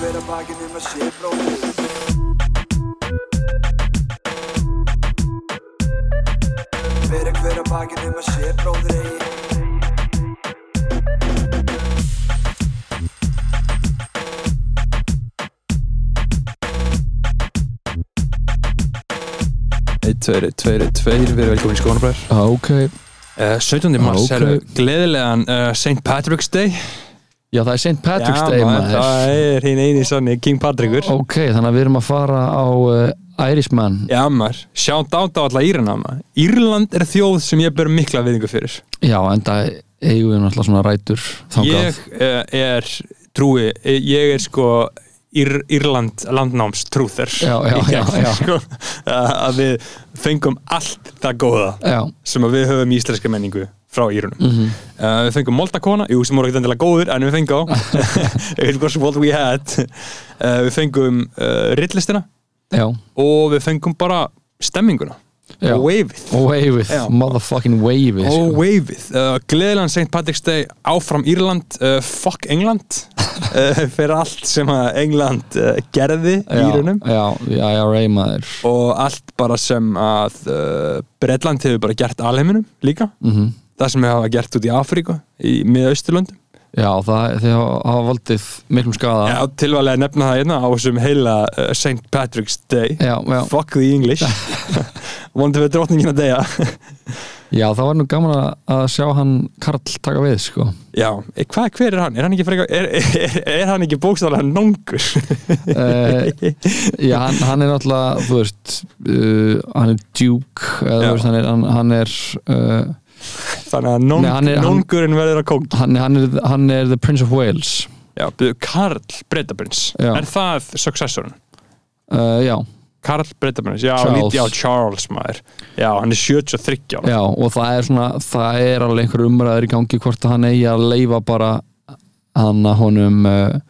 hver að bakinn um að sé bróðir Bera hver að bakinn um að sé bróðir eigi Eitt, tveir, eitt, tveir, eitt, tveir, við erum velkomin í Skónabræður Ah, ok, uh, 17. mars ok. er gleðilegan uh, St. Patrick's Day já það er St. Patrick's Day maður, það er hinn eini sannig King Patrickur Ok, þannig að við erum að fara á uh, Irishman. Já maður, sjátt át á alla Írana maður. Írland er þjóð sem ég ber mikla viðingu fyrir. Já, en það eigum við náttúrulega svona rætur þangað. Ég uh, er, trúi, eh, ég er sko Ír, Írland landnáms trúþer Já, já, já, já. sko, að við fengum allt það góða Já, sem við höfum í íslenska menningu frá Írunum. Mhm, uh, við fengum Moldakona, jú sem voru ekkert endilega góður en við fengum it was what we had. Uh, við fengum uh, rillistina já, og við fengum bara stemminguna waveið, Já. motherfucking waveið og sko. waveið, uh, gleðilegan St. Patrick's Day áfram Írland, uh, fuck England. Uh, fyrir allt sem að England uh, gerði í Írunum. Já, já, IRA maður. Og allt bara sem að uh, Bretland hefur bara gert alheiminum líka. Mm það sem hafa gert út í Afríku í miðausturlöndum Já, það, þið hafa valdið miklum skada Já, tilvæglega nefna það hérna á þessum heila uh, St. Patrick's Day já, já. Fuck the English Vonandi við drottningin að deyja Já, það var nú gaman að- sjá hann Karl taka við, sko Já, e, hvað, hver er hann? Er hann ekki, freka, er, er, er hann ekki bókstaflega nongur? uh, Já, hann, hann er náttúrulega, þú veist uh, hann er Duke eða, þú veist, hann er, hann, hann er uh, Þannig að non, er- hann- nongurinn verður að kók hann, hann, er, hann er the Prince of Wales Já, Karl Breitabrins. Er það successorinn? uh, Já, Karl Breitabrins, já, Charles. já, Charles maður Já, hann er 73 ára já, og það er svona það er alveg einhver umræður í gangi hvort að hann eigi að leifa bara hann að honum uh,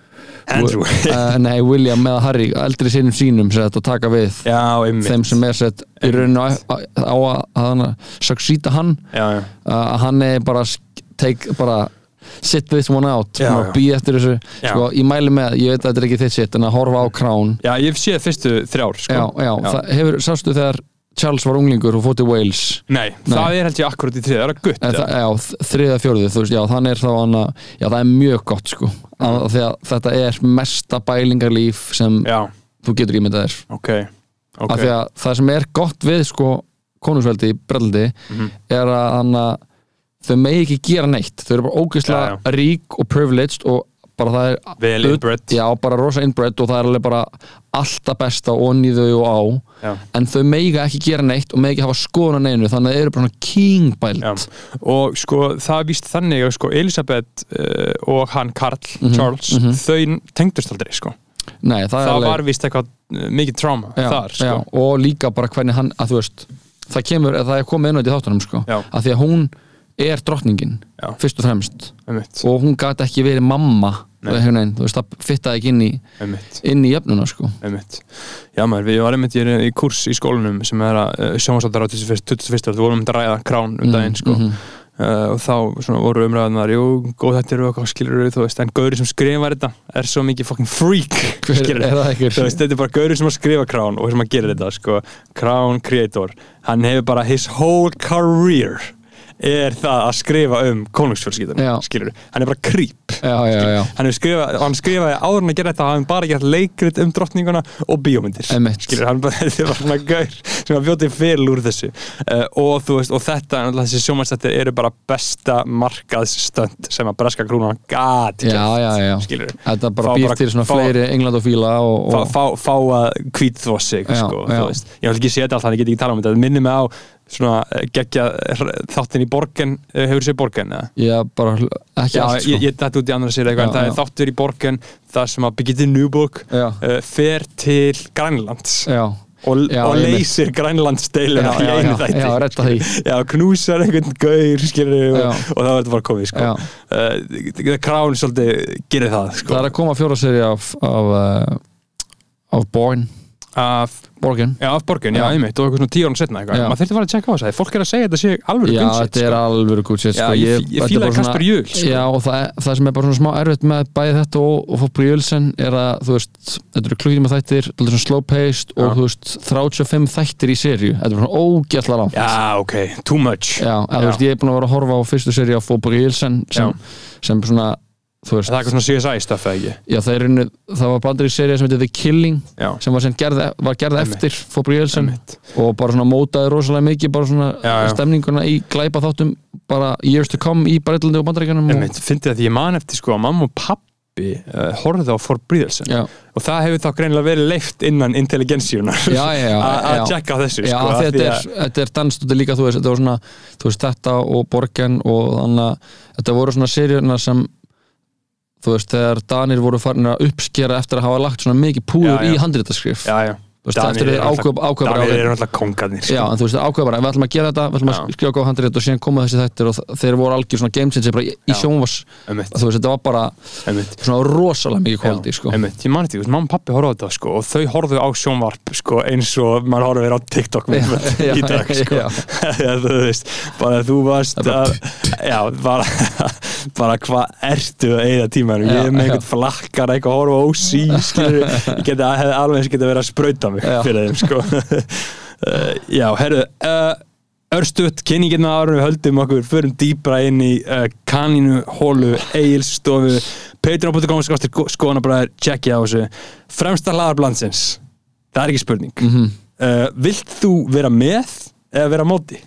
Andrew. Uh, nei, William eða Harry, eldri sinum sínum sett, að taka við Já, þeim sem er sett í rauninu á, á, á að, saksýta hann. Já, já, að hann er bara take, bara sit this one out Já, já. býð eftir þessu. Já. sko, ég mæli með, ég veit að þetta er ekki þitt sitt en að horfa á krán já, ég séð fyrstu þrjár sko. já, já, Það hefur, sástu þegar Charles var unglingur og fótt í Wales. Nei, það er held ég akkurat í þrið, það er að gutt það, þriða fjórðið, þú veist, já, þannig er þá hann að, já, það er mjög gott, sko. Að, því að þetta er mesta bælingarlíf sem Já, þú getur ímyndað þér. Ok, ok. Af því að það sem er gott við, sko konungsveldi í Breldi Mhm. er að hann að þau megi ekki gera neitt, þau eru bara ógeðslega rík og privileged og bara það er Vel inbred já, bara rosa inbred og það er alveg bara alltaf besta onni þau og á Já. en þau megi ekki gera neitt og megi ekki hafa skoðun á neinu þannig að þau eru bara svona king bælt Já, og sko það víst þannig að sko Elisabeth uh, og hann Karl, Charles, mhm. þau tengdust aldrei sko. Nei, það, Það, var víst eitthvað uh, mikið tráma þar sko. já, og líka bara hvernig hann, að þú veist það kemur, það er komið á þetta í þáttunum sko, Já. að því að hún er drottningin Já. fyrst og fremst Einmitt, og hún gæti ekki verið mamma Nei. þú veist, það fittaði ekki inn í einmitt, inn í jöfnuna sko einmitt. Já maður, við varum einmitt í, í kurs í skólanum sem er að uh, sjónvarsáttar á 21. 21. Við vorum um að ræða krán um daginn sko. Mhm. uh, og þá svona, voru umræðanar jú, góð þetta eru eitthvað skilur þú veist, en gauri sem skrifar þetta er svo mikið fucking freak Hver, er Þú veist, þetta er bara gaurið sem að skrifa Crown og sem að gera þetta, sko Crown Creator, hann hefur bara his whole career er það að skrifa um konungsfjölskyldunum Já. skilur, hann er bara creep já, já, já, hann hefur skrifað, hann skrifaði áður en að gera þetta hann bara gert leikrit um drottninguna og bíómyndir, skilur, bara þetta var svona gaur sem að bjóti fyrir úr þessu uh, og þú veist, og þetta þessi sjómanstættir eru bara besta markaðsstönd sem að breska krúnan gati já, já, já. skilur, þetta bara býr til svona fá- fleiri England og og, fá, fá, fá að hvít þvó sig Já, sko, já. þú veist. ég vil ekki setja allt þannig, ég get ekki tala um þetta minnir mig á svona eh, geggja þáttin í borgen, eh, hefur séð borgen eða? ég bara ekki Já, allt sko ég, ég dætti út í annar sér eitthvað, Já, en það já. er þáttur í borgen þar sem að Birgitte já, uh, fer til Grænlands já, og, Já, og leysir Grænlandsdeiluna já, í já, einu já, þætti já, retta því Já, knúsar einhvern gaur skilur, og, Já. og það verður bara komið sko. Já. uh, Krán svolítið gerir það sko. það er að koma fjóra seri af af, uh, af Born af, Borgin. Já, af borgin, já, einmitt og eitthvað svona tíu árum setna eitthvað, maður þurfti að fara að checka á þess að fólk er að segja þetta sé alveg Já, þetta er alveg good shit sko. ég- ég fílaði bara svona- Kasper Jöl. Já, og það, það sem er bara svona smá erfitt með bæði þetta og, og Fópur Jölsen er að, þú veist, þetta eru klukktíma þættir þetta er svona slow paced og þú veist 35 þættir í serju, þetta er svona ógætla langt. Já, ok, too much. Já, eða, þú veist, ég er búin að vera að horfa á fyrstu serju á Fópur Jölsen sem, sem svona, Það er eitthvað svona CSI stöf eða ekki? Já, það, er, einu- það var bandur í serið sem heitir The Killing Já, sem var, gerð, var gerð eftir Jölsen einmitt. og bara svona mótaði rosalega mikið bara svona Já, já. stemninguna í glæpa þáttum bara years to come í Breitlandi og Bandaríkjanum og, Einmitt, fyndið að því ég man eftir sko að mamma og pappi uh, horfði á Forbrydelsen Já, og það hefur þá greinilega verið leift innan intelligensíunar að checka þessu Já, sko, því þetta er, þetta er dansstuði líka, þú veist, þetta svona þú veist, þetta og Borgen og þannig að þetta voru svona seríuna sem þú veist, þegar Danir voru farin að uppskera eftir að hafa lagt svona mikið púður Já, já. í handritaskrif Já, Danir eru alltaf kongarnir sko. Já, en þú veist, ákveð bara, við ætlum að gera þetta við ætlum að skrifa góð handrit og síðan koma þessi þættir og þeir voru algjör svona game changer bara í, í sjónvars, þú veist, þetta var bara einmitt. svona rosalega mikið kvöldi, sko. ég mani veist, mamma og pappi horfðu á þetta sko, og þau horfðu á sjónvarp sko, eins og maður horfður á TikTok Já, já, í dag sko. já. þú veist, bara þú varst að, já, bara bara hvað ertu að eigða tímanum? Ég er með einhvern flakkar eitthvað að horfa sprauta mig fyrir þeim sko. Uh, já, herru uh, Örstuðt, kynningina árum við höldum okkur, förum dýbra inn í uh, kanínu, hólu, eigilstofu Patreon.com skástir skoðanabræður, checkja á þessu. Fremsta hlaðar blandsins Það er ekki spurning. Mhm. uh, Vilt þú vera með eða vera móti?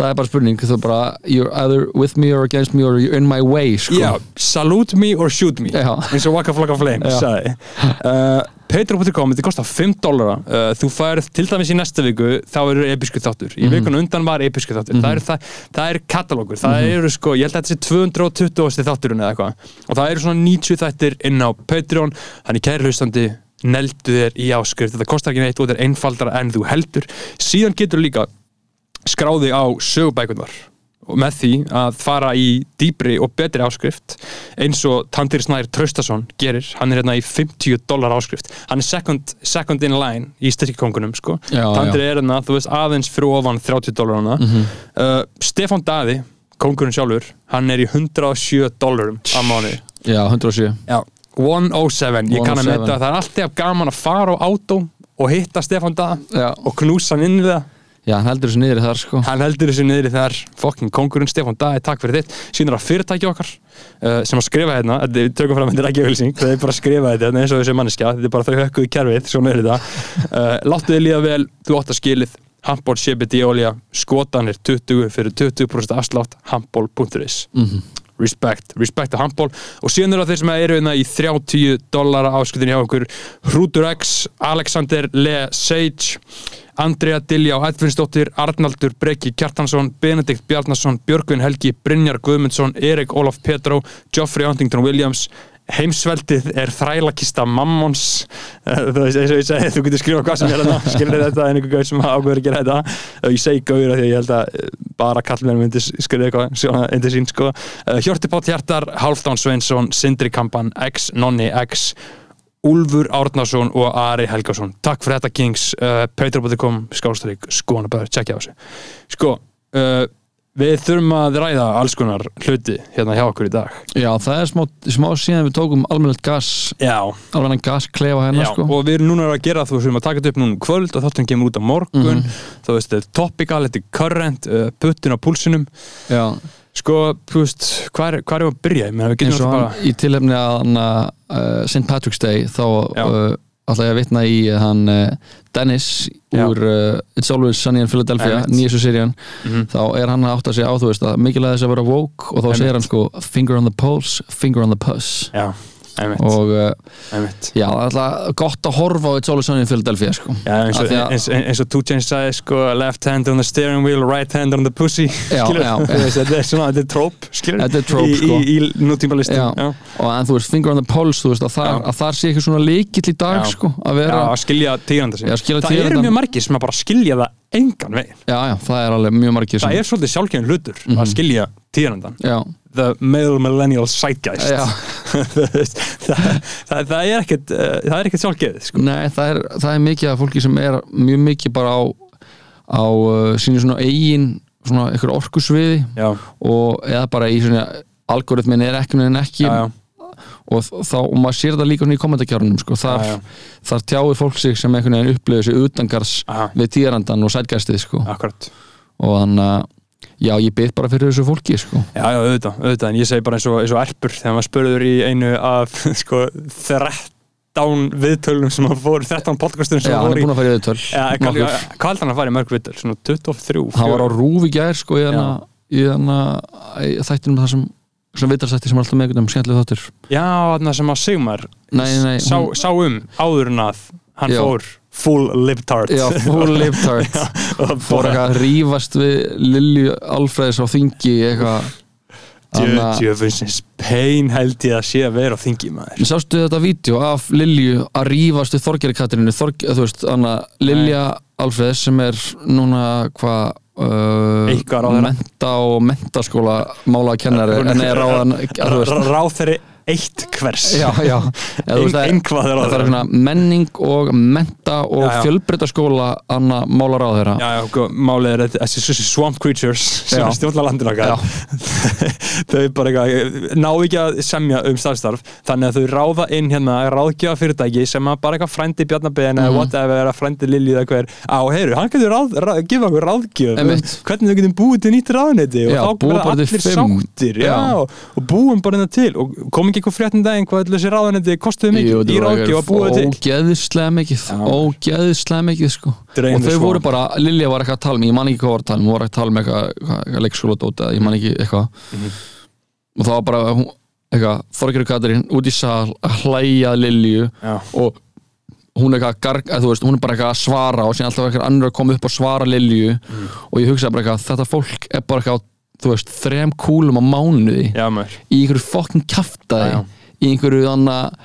Það er bara spurning, þú bara you're either with me or against me or you're in my way, sko. Já, salute me or shoot me. Já. eins og Waka Flocka Flame uh, Patreon.com, þetta kostar 5 dólara uh, þú færð til dæmis í næsta viku þá eru episku þáttur, í vikuna undan var episku þáttur, það, er, það, það er katalógur. Það eru sko, ég held að þetta sé 220. þátturinn eða eitthvað, og það eru svona 90 þættir inn á Patreon. Þannig kæri hlustandi neldu þér í áskrift þetta kostar ekki neitt og þetta er einfaldara en þú heldur. Síðan getur líka skráði á sögubækunar með því að fara í dýbri og betri áskrift eins og Tandir Snær Traustason gerir, hann er hérna í 50 dólar áskrift, hann er second, second in line í styrkikongunum sko. Tandir er hérna, þú veist, aðeins fyrir ofan 30 dólarana Mhm. uh, Stefán Daði, kongurinn sjálfur hann er í 107 dólarum á mánu Já, 107 Já, 107, ég kann að 107. metta það er alltaf gaman að fara á átó og hitta Stefán Daða Já, og knúsa hann inn í það já hann heldur þessu niður þar, sko. Hann heldur þessu niður í þar. Fokkin kongurinn Stefán Dagi, takk fyrir þitt. Sínur að fyrirtæki okkar uh, sem að skrifa hérna, þetta er tökum fram þetta er ekki auðvilsing það er bara að skrifa þetta hérna eins og þessi manneskja þetta er bara þau hökkuðu kerfið, svona er þetta. Uh, láttu þið líða vel, þú átt að skilið handból, CBD olja, skotanir 20 fyrir 20% afslátt handból.is Mhm. Respect, respect að handból og síðan eru það þeir sem eru hérna í 30 dollara áskutin hjá okkur. Hrútur X, Alexander Le Sage Andrea og Edvinsdóttir, Arnaldur Breki Kjartansson, Benedikt Bjarnason Björgvin Helgi, Brynjar Guðmundsson Erik Ólaf Petró, Geoffrey Huntington Williams heimsveldið er þrælakista mammons. Eh, þú veist, eins og ég segi, þú getur skrifað hvað sem er þetta skilur þetta? En einhver gauð sem ákveður að gera þetta. Eh, ég segi gauður af því að ég held að eh, bara kallmenn myndi skrifa eitthvað undir sín sko. Hjörti Pátt Hjartar, Hálfdán Sveinsson Sindri Kampan, X, Nonni X Úlfur Árnason og Ari Helgason. Takk fyrir þetta Kings. Uh, Patreon.com, skástrík, skoðanabæður tjekkja á þessu. Sko, uh, við þurfum að ræða alls konar hluti hérna hjá okkur í dag. Já, það er smá, smá síðan við tókum almennilegt gas almennan gasklefa hérna, Já, sko. og við erum núna að gera þú sem að taka þetta upp núna um kvöld og þáttum kemur út á morgun. Mhm. þú veist, þetta er topical, þetta er current uh, puttin á púlsinum. Já, sko, þú veist, hvað er, er að byrja? Ég meina, við getum alltaf hann í tilefni að uh, St. Patrick's Day þá uh, ætla ég að vitna í hann uh, Dennis Já. úr uh, It's Always Sunny in Philadelphia Einmitt. nýjastu serían Mhm. þá er hann að átta sig á þú veist að mikilvæg þess að vera woke og þá segir hann sko finger on the pulse, finger on the puss já, og einmitt. já, er alltaf gott að horfa á Always Sunny in Philadelphia sko. Já, eins og, Two Chainz sagði sko, left hand on the steering wheel, right hand on the pussy. Þetta er svona, þetta er tróp Þetta er trope, í, sko. í, í nútíma listum Já. já. og en þú veist, finger on the pulse veist að þar, að þar sé ekki svona líkill í dag sko að Já, vera, að skilja tíðanda skilja það eru mjög margir sem að bara skilja það engan veginn. Já, já, það er alveg mjög margir sem, það er svolítið sjálfgefin hlutur Mhm. að skilja tíðandan já, the male millennial zeitgeist. Það, það, það er ekkert uh, það er ekkert sjálfgeðið sko. Nei, það er, það er mikið af fólki sem er mjög mikið bara á, á uh, sínu svona eigin svona einhver orkusviði og eða bara í svona algoritmin er ekki en ekki. Já, já, og þá, og maður sér það líka svona í kommentarkjárunum sko, þar, Já, þar tjáir fólk sig sem einhvern veginn upplifir sig utangars við tíðarandan og sætgæstið sko. Akkurat og þannig að já, ég byrð bara fyrir þessu fólki sko. Já, já, auðvitað, auðvitað, en ég segi bara eins og, eins og erpur þegar maður spurður í einu af sko, 13 viðtölum sem hann fór, 13 podcastum sem Já, hann er fór í búin að fara í auðvöld Já, hvað, held hann að fara í mörg viðtöl? Svona 23, hann var á 4 rúfi gær sko í í í þættinum það sem svona vitarstætti sem er alltaf með einhvern skemmtileg þáttur. Já, þarna sem að Sigmar sá, um áður en að hann fór full libtard já, full libtard fór eitthvað að rífast við Lilju Alfreðs á þingi eitthvað Þannig að- Djöfunsins pein held ég að sé að vera á þingi maður. Sástu þetta vídeo af Lilju að rífast við Þorgeri Katrínu? Þorg, þú veist, Anna, Lilja Alfreðs sem er núna hvað uh, ráðherra. menta og mentaskóla mála kennari en er ráðan að Ráð þeirri eitt hvers. Er- Einhvað er ráð svona menning og menta og fjölbreytaskóla Anna mála ráðherra Já, já, sko, málið er þessi swamp creatures sem er stjórnla landinu okkar þau bara eitthvað ná ekki að semja um starfstarf þannig að þau ráða inn hérna ráðgjöfa fyrirtæki sem bara eitthvað frændi Bjarnabén eða Mhm. whatever eða frændi Lilji eða hver. Á, heyru, hann getur ráð, ráð, gefa okkur ráðgjöf um hvernig þau getum búið til nýtt ráðneyti Já, og þá verða allir sáttir og búum bara þetta til og kom ekki eitthvað fréttin daginn hvað allir þessi ráðneyti kostuðu mikið í ráðgjöf að búa til. ógeðislega mikið ógeðislega mikið sko. Og þau voru bara, Lilja var eitthvað að tala um ég man ekki hvað var að tala um, hún var að tala um eitthvað, leikskóladóta, ég man ekki eitthvað. Mhm. og það var bara eitthvað, Þorgeru Katarín út í sal að hlæja Lilju og hún er garg, veist, hún er bara eitthvað að svara og síðan alltaf eitthvað annar að koma upp og svara Lilju. Mhm. og ég hugsaði bara eitthvað, þetta fólk er bara eitthvað, á, þú veist, þrem kúlum á mánuði já, í einhverju fokkin já. í einhverju þannig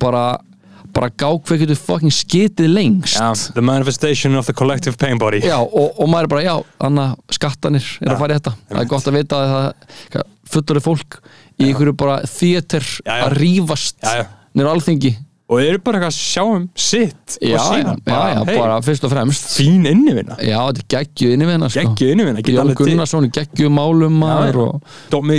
bara bara gá hver getur fokkin skitið lengst. Já, the manifestation of the collective pain body. Já, og, og maður er bara, já, þannig að skattanir er að fara í þetta. Það er gott að vita að það fullur fólk í einhverju bara já. að já. nýra alþingi og þeir eru bara eitthvað að sjá um sitt já, og sína já, já, já, hey, bara fyrst og fremst fín innivinna já, þetta er geggjuð innivina sko. geggju innivinna Jón Gunnarsson er geggjuð málum maður já. og, Dómi,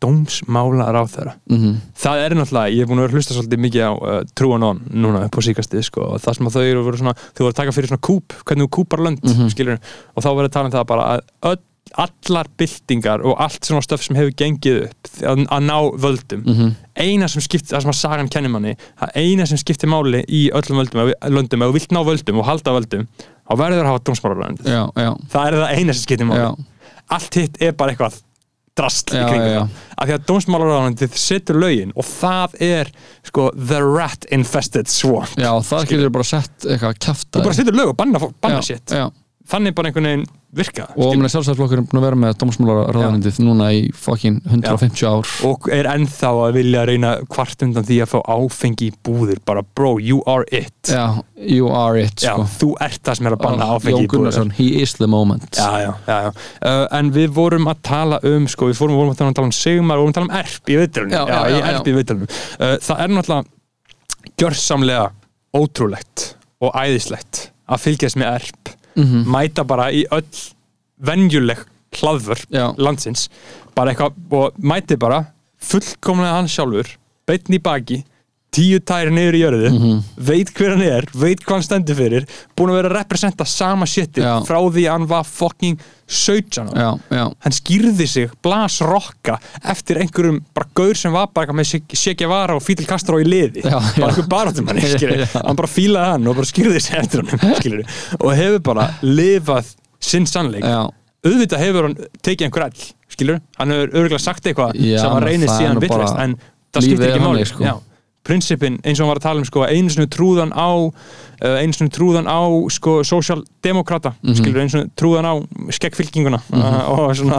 dómsmálar á þeirra mm það er náttúrulega, ég er búin að vera hlusta svolítið mikið á uh, True and On núna upp á síkastið sko, og það sem að þau eru verið svona þau voru að taka fyrir svona kúp, hvernig þú kúpar lönd mm Mhm. og þá verið að tala um það bara að öll, allar byltingar og allt svona stöf sem hefur gengið upp að, að ná völdum Mhm. Eina sem skiptir, það sem að sagan kennir manni það eina sem skiptir máli í öllum völdum löndum, ef þú vilt ná völdum og halda völdum þá verður að hafa já, það er það eina sem skiptir máli. Já, allt hitt er bara eitthvað drast í Já, kringum já, það. Af því að dómsmálaráðanandið setur lögin og það er sko the rat infested swamp. Já, það getur bara sett eitthvað kjafta þú bara setur lög og banna, banna shit. já. Þannig bara einhvern veginn virka. Og mér er sjálfstæðsflokkurinn búin að vera með dómsmálaráðanindið núna í fokkin 150 ár. Og er ennþá að vilja reyna hvart undan því að fá áfengi í búðir. Bara bro, you are it. Já, you are it Já, sko. þú ert það sem er að banna Ah, áfengi Jón í búðir. Gunnarsson, he is the moment. Já, já, já, já. Uh, en við vorum að tala um sko, við fórum, vorum að tala um Sigmar, við vorum að tala um erp í Já, já, já, viðtalunum uh, það er náttúrulega gjörsamlega ótrúlegt og æðislegt að fylgjast með erp Mhm. mæta bara í öll venjuleg hlaðvör landsins bara eitthvað og mæti bara fullkomlega hann sjálfur beitn í baki tíu tæri niður í jörðu Mhm. veit hver hann er, veit hvað hann stendur fyrir búin að vera að representa sama shitið Já. frá því að hann var fucking 17 ára. hann skýrði sig blas rokka eftir einhverjum bara gaur sem var bara með Sjekja Vara og Fítil Castro í liði. Já, bara einhver barátum hann hann bara fílaði hann og bara skýrði sig eftir hann og hefur bara lifað sinn sannleik. Já. auðvitað hefur hann tekið einhver all skilur, hann hefur örgulega sagt eitthvað sem hann reynir síðan bara- en það skiptir ekki máli sko. Prinsipin, eins og hann var að tala um sko, einu sinni trúðan á einu sinni trúðan á sko, sósjaldemokrata, mm skilur, einu sinni trúðan á skeggfylkinguna uh, og, svona,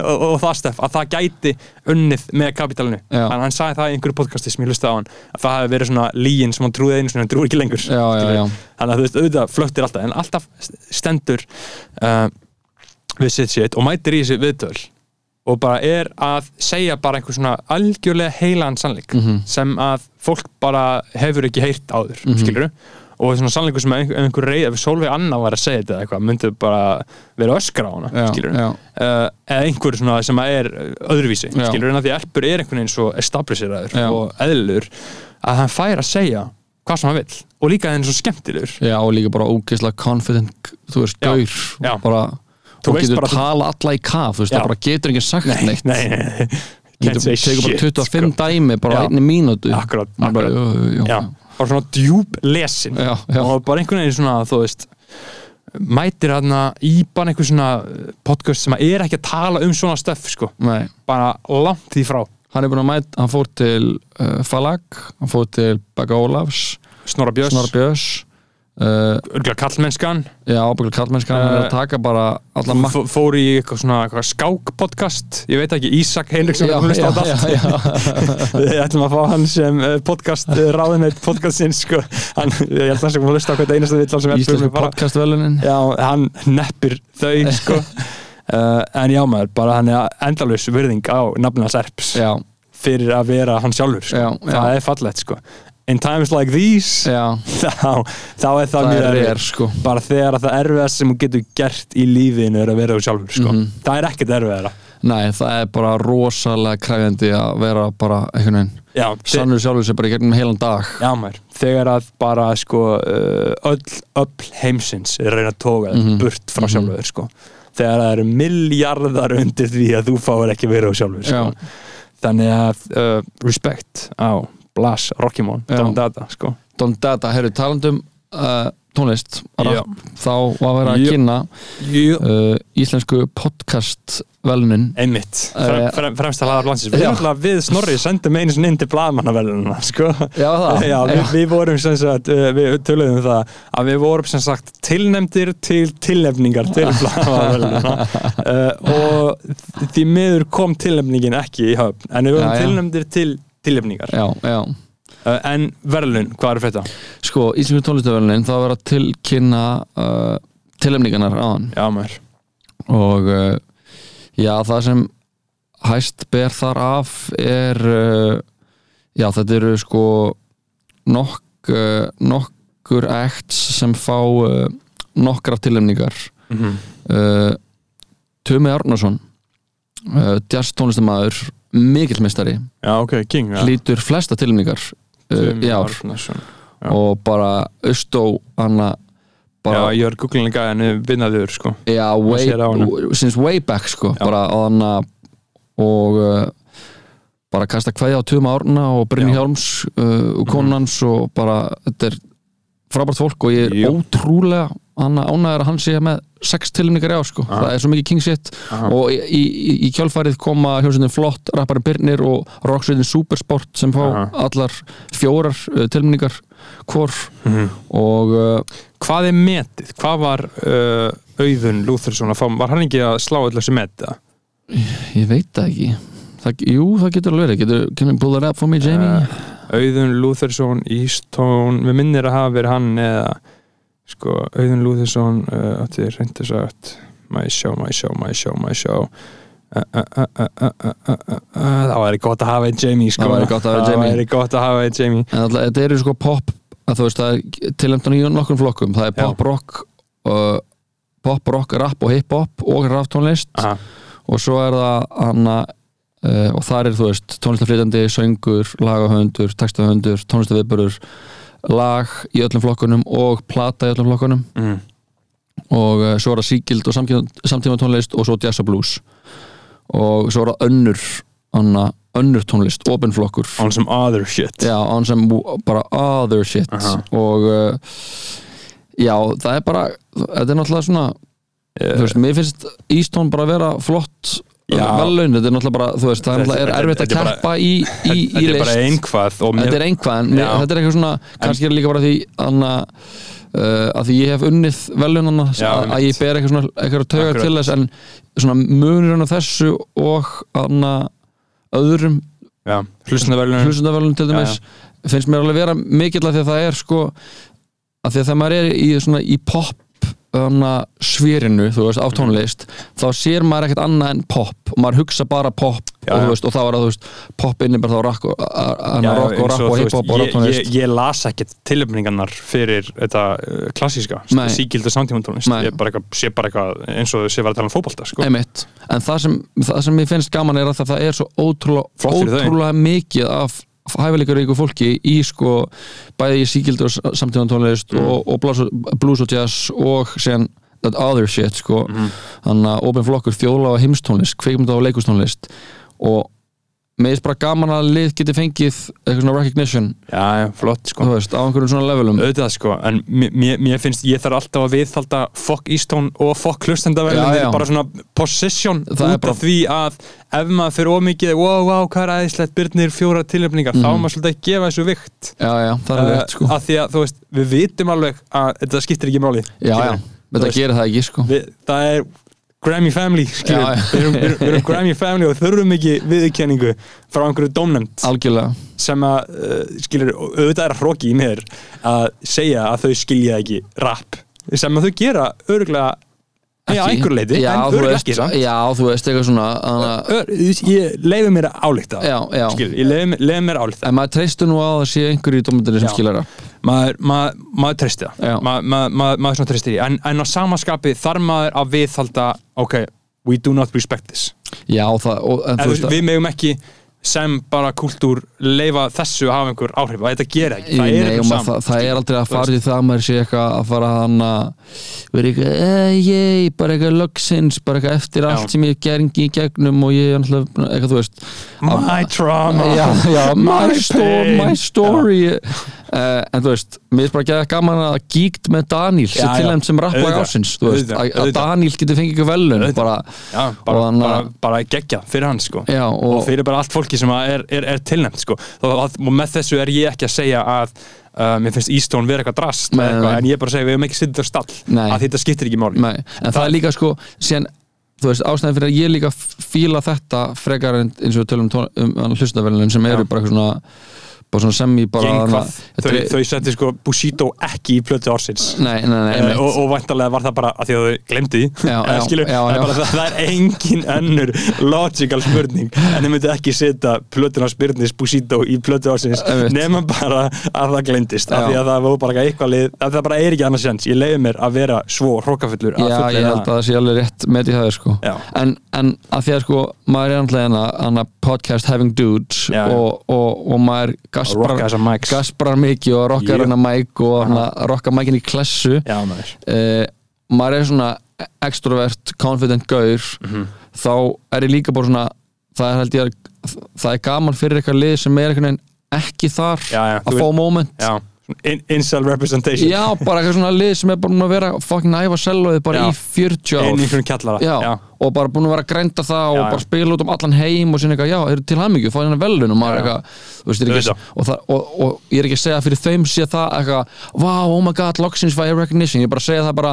og, og það stef, að það gæti unnið með kapitalinu Já. hann, hann sagði það í einhverju podcasti sem ég hlustaði á hann að það hefði verið svona lígin sem hann trúði einu sinni hann trúi ekki lengur þannig að þú veist, auðvitað flöttir alltaf en alltaf stendur uh, við sitt shit og mætir í þessi viðtöl og bara er að segja bara einhver svona algjörlega heilagan sannleik Mhm. sem að fólk bara hefur ekki heyrt áður, mm Mhm. og svona sannleikur sem einhver, einhver reyð, ef Solveig Anna var að segja þetta eitthvað, myndi bara vera öskra á hana Já, skilur já. uh, eða einhver svona sem er öðruvísi, Já. skilur en að því Erpur er einhvern veginn svo establiseraður og eðlur að hann fær að segja hvað sem hann vill og líka henni svo skemmtilegur Já, og líka bara ógeðslega confident þú veist, gaur bara, Þú getur bara- tala alla í kaf þú veist, það bara getur ekki sagt neitt. nei, nei, nei. Say tekur bara shit, 25 sko. dæmi bara Já. einni mínútu. Akkurat, Maður bara, akkurat. jú, jú, bara svona djúb lesin. Já, já. og bara einhvern veginn svona þú veist mætir hann í bara einhver svona podcast sem er ekki að tala um svona stöff sko, Nei, bara langt því frá. Hann er búin að mæta, hann fór til uh, Falag, hann fór til Begga Ólafs, Snorra Björns, örgulega kallmennskan já, ábygglega kallmennskan hann er að taka bara allan makk F- fór í eitthvað svona eitthvað skákpodcast ég veit ekki, Ísak Heinriksson er búin að hlusta á þetta allt. já, já, við ætlum að fá hann sem eh, podcast ráðinætt podcastins sko. hann, ég held að hann sem búin að hlusta á hvert einasta vill bara, podcastvelunin já, hann neppir þau sko. uh, en já maður, bara hann er endalus virðing á nafnina Serps já, fyrir að vera hann sjálfur sko. Já, það já. er fallegt sko. In times like these þá, þá er það, það mjög er erfitt. reyr sko bara þegar að það erfiðast sem þú getur gert í lífinu er að vera þú sjálfur sko. Mhm. það er ekkert erfiðara Nei, það er bara rosalega kræfjandi að vera bara einhvern veginn já, sannur sjálfur sér bara gegnum heilan dag já maður, þegar að bara sko, uh, öll, öll heimsins er að reyna að toga þig Mhm. burt frá Mhm. sjálfur þér, sko. þegar það eru miljardar undir því að þú fáir ekki vera þú sjálfur sko. Þannig að uh, respect á Blas Rockimón, Já. Don Dada sko. Don Dada, herru, talandum uh, tónlist, rap, þá var að Já. kynna Jú. uh, íslensku podcast velunin einmitt, Eh, Frem, frem, landsins við, Já. náttúrulega við Snorri sendum einu sinni inn til blaðmannavelununa sko. Já, það Já, við, við vorum sem sagt, uh, við töluðum um það að við vorum sem sagt tilnefndir til tilnefningar til blaðmannavelununa uh, og því miður kom tilnefningin ekki í höfn en við vorum Já, tilnefndir til já uh, en verðlun, hvað er þetta? Sko, íslensku tónlistavelunin, þá var að tilkynna uh, tilefningarnar á hann Já, og uh, já, það sem hæst ber þar af er uh, já, þetta eru sko nokk, nokkur acts sem fá nokkra tilefningar mm -hmm. uh, Tumi Arnarsson uh, jazz tónlistamæður mikill meistari, Já, ok, King ja. hlýtur flesta tilefningar uh, í ár. Og bara Austó Anna bara, Já, ég er googlinga en vinnaður sko. Já, way, since way back sko, bara á að og uh, bara kasta kveðja á Tuma Árna og Brynni Já. Hjálms uh, og konans og bara, þetta er frábært fólk og ég er Jú. ótrúlega hann ánægður að hann sé með sex tilningar í ár sko, Aha. það er svo mikið king shit Aha. og í, í, í kjálfærið koma hljómsveitin Flott, rapparinn Birnir og rocksveitin Supersport sem fá Aha. allar fjórar uh, tilningar hvor Mhm. og uh, Hvað er metið? Hvað var uh, Auðun Lúþursson að fá? Var hann ekki að slá öll þessi metið? Ég veit það ekki það, Jú, það getur alveg verið getur, Can you pull that up for me, Jamie? Auðun Lúþursson, Easttone Við minnir að hafa verið hann eða sko, Auðun Lúðesson uh, eh, átti reyndi sagt mæ sjá, mæ sjá, mæ sjá, mæ sjá. Það væri gott að hafa einn Jamie sko. það væri gott að hafa einn Jamie. Það væri gott að hafa einn Jamie. Þetta eru sko pop tilendan í nokkur flokkum. Það er pop rock uh, pop rock, rap og hip hop og ráttónlist og svo er það hana, uh, eh, og þar er þú veist tónlistaflýtandi, söngur, lagahöndur, textahöndur tónlistafiburur lag í öllum flokkunum og plata í öllum flokkunum. Mm. og uh, svo er það síkild og samtíma, tónlist og svo jazz og blues. Og svo er það önnur hana, önnur tónlist, opin flokkur. On some other shit. Já, án sem bara other shit. Aha. og uh, já, það er bara þetta er náttúrulega svona þú veist, mér finnst Easton bara að vera flott Vellaun, þetta er náttúrulega bara veist, það er er erfitt að keppa í, í, í þetta er bara einhvað þetta er einhvað, en þetta er eitthvað svona kannski er líka bara því anna, uh, að því ég hef unnið velunana að, ég ber eitthvað svona eitthvað Akkurat. til þess en svona munurinn á þessu og anna, öðrum hlustundavelun til dæmis finnst mér alveg vera mikill að því að það er sko að því að þegar maður er í, svona, í pop svérinu, þú veist, á tónlist þá sér maður ekkert annað en pop og maður hugsa bara pop Já, og, veist, og þá er það, þú veist, pop inni bara þá rock og, rock og rap og hip-hop veist, og ég, ég, ég las ekkert tilöfningarnar fyrir þetta uh, klassíska Nei. síkildu samtímantónlist Nei. ég bara eitthvað, sé bara eitthvað eins og sé var að tala um fótbolta sko. En það sem, það sem ég finnst gaman er að það, er svo ótrúlega, ótrúlega mikið af hæfileikar ykkur fólki í sko bæði í síkildur samtíðan tónlist Mm. og, og blues, blues og jazz og sen that other shit sko Mm. þannig að opin flokkur þjóðla og heimstónlist kveikmynda og leikustónlist og mér finnst bara gaman að lið geti fengið eitthvað svona recognition. Já, flott sko. þú veist, á einhverjum svona levelum. Auðvitað sko, en mér, finnst ég þarf alltaf að viðhalda fokk Ístón og fokk hlustendaverðin Já, já. bara svona er út bara- af því að ef maður fyrir ómikið, wow, wow, hvað er aðeinslegt byrnir fjóra tilöfningar, þá er maður svolítið að gefa þessu vikt. Já, já, það er rétt sko. uh, að því að þú veist, við vitum alveg að þetta skiptir ekki máli já, já, þetta gerir það ekki sko. við, er Grammy Family já. Við, erum, erum, erum Grammy Family og þurfum ekki viðurkenningu frá einhverju dómnefnd algjörlega. sem að uh, skilur, og auðvitað er að hróki í mér að segja að þau skilja ekki rap sem að þau gera örgulega í Ekki. einhver leiti, já, en veist, ekki samt. já, þú veist, eitthvað svona að- Ör, ég leiði mér að álíkta skilur, ég leiði, mér- að álíkta En maður treystur nú að það sé einhverju í dómyndinni sem Já. skilar það maður, maður, maður treysti það. Já. Ma, ma, ma, maður svona treysti því en, en á samaskapi þarf maður að viðhalda ok, we do not respect this. Já, það, og, en en, við megum ekki sem bara kultúr leifa þessu að hafa einhver áhrif að þetta gera ekki, það er og eitthvað maður, saman það, það er aldrei að fara til það að maður sé eitthvað að fara hann að vera eitthvað, eh, ég, bara eitthvað loksins, bara eitthvað eftir Já. allt sem ég geringi í gegnum og ég er náttúrulega eitthvað, þú veist. My trauma. Já, já, my, My sto pain. my story uh, en þú veist, mér er bara ekki gaman að gíkt með Daniel sem tilhæmt sem rapplag ásins, að, að. Daniel geti fengið ykkur velun bara, Já, bara, Og hann bara, að- bara gegja fyrir hann sko já, og, og, fyrir bara allt fólki sem að er, er, er tilnæmt sko. og, með þessu er ég ekki að segja að uh, mér finnst Ístón vera eitthvað drast Nei, eitthvað, nei. en ég er bara að segja við höfum ekki sittið á stall að þetta skiptir ekki máli en það, er líka sko síðan, þú veist, ástæðan fyrir að ég líka fíla þetta frekar en eins og við tölum tón, um hlustaverðin sem eru Já. bara eitthvað svona bara svona sem í bara Geng hvað, Þetta þau, þau setti sko Bushido ekki í plötu ársins. Nei, nei, nei, Uh, og, og væntalega var það bara að því að þau glemdi Já, Eh, já, skilur, já, já. bara, það, það er engin önnur logical spurning. En þau myndi ekki setja plötuna spyrnis Bushido í plötu ársins Einmitt. nema bara að það glemdist af því að það var bara eitthvað lið að það bara er ekki annars sens, ég leiði mér að vera svo hrókafullur að Já, ég held að það sé alveg rétt með því það er sko en, en að því að sko maður er náttúrulega hana podcast having dudes og, og, og maður gasprar, gasprar mikið og rockar Jú. hana mæk og hana, rockar mækin í klessu. Já, maður. Uh, maður er svona extrovert, confident gaur. Mhm. þá er ég líka bara svona það er ég að það er gaman fyrir eitthvað lið sem er ekki þar Já, já, að fá moment Já, in, incel representation Já, bara eitthvað svona lið sem er bara búin að vera fucking æfa selvaði bara Já. í 40 ár inn í einhvern kjallara já, og bara búin að vera að grænda það og Já, já. bara spila út um allan heim og sinna eitthvað, já, eru til hamingju, fá hérna velun og maður Já, já. eitthvað, þú veist, er ekki, og, það, og, og ég er ekki að segja fyrir þeim sé það eitthvað, wow, oh my god, loksins fæ ég recognition, ég er bara að segja það bara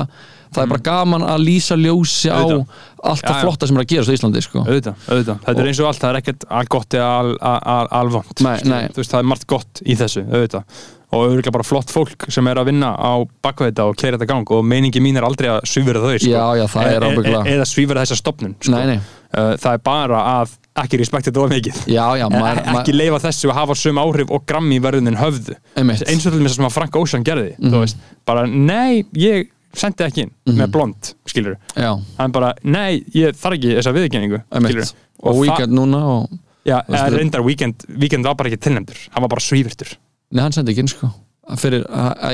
það er bara gaman að lýsa ljósi á Auðvitað. allt það Já, já. flotta sem er að gerast á Íslandi, sko auðvitað, auðvitað, þetta er eins og allt það er ekkert algott eða al, al, al, alvont Nei, skilur. nei. þú veist, það er margt gott í þessu, auðvitað og auðvitað bara flott fólk sem er að vinna á bakvið þetta og keira þetta gang og meiningi mín er aldrei að svífura þau sko. Já, já, það E- e- eða svífura þessa stopnun sko. Nei, nei. Uh, það er bara að ekki respekta þetta of mikið Já, já, maður, E- ekki leifa þessu að hafa söm áhrif og grammi verðunin höfðu eins og til þess að sem að Frank Ocean gerði Mhm. þú veist, bara nei, ég sendi ekki inn með blond, skilur hann bara, nei, ég þarf ekki þessa skilurðu. og það- Weekend núna og, Já, það- reyndar Weekend, Weekend var bara ekki tilnæmdur hann var bara svífurtur nei, hann sendi ekki inn, sko. Fyrir,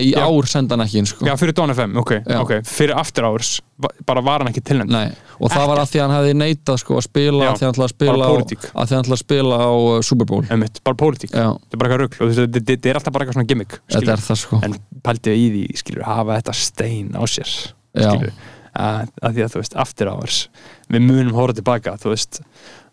í Já. ár senda hann ekki inn, sko. Já, fyrir Dawn FM, ok, Já. ok. Fyrir After Hours, va- bara var hann ekki tilnæmdur Nei, og það var að því að hann hefði neitað sko, að spila Já, að því að hann ætlaði að spila bara á, pólitík. að því að hann ætlaði að spila á uh, Super Bowl. Einmitt, bara pólitík, Já, þetta er bara eitthvað rugl og þetta- þetta þetta er alltaf bara eitthvað svona gimmick þetta skilurðu. er það sko. En pældi í því, skilur, hafa þetta stein á sér Já. skilur, að, að því að þú veist, After Hours við munum horfa tilbaka, þú veist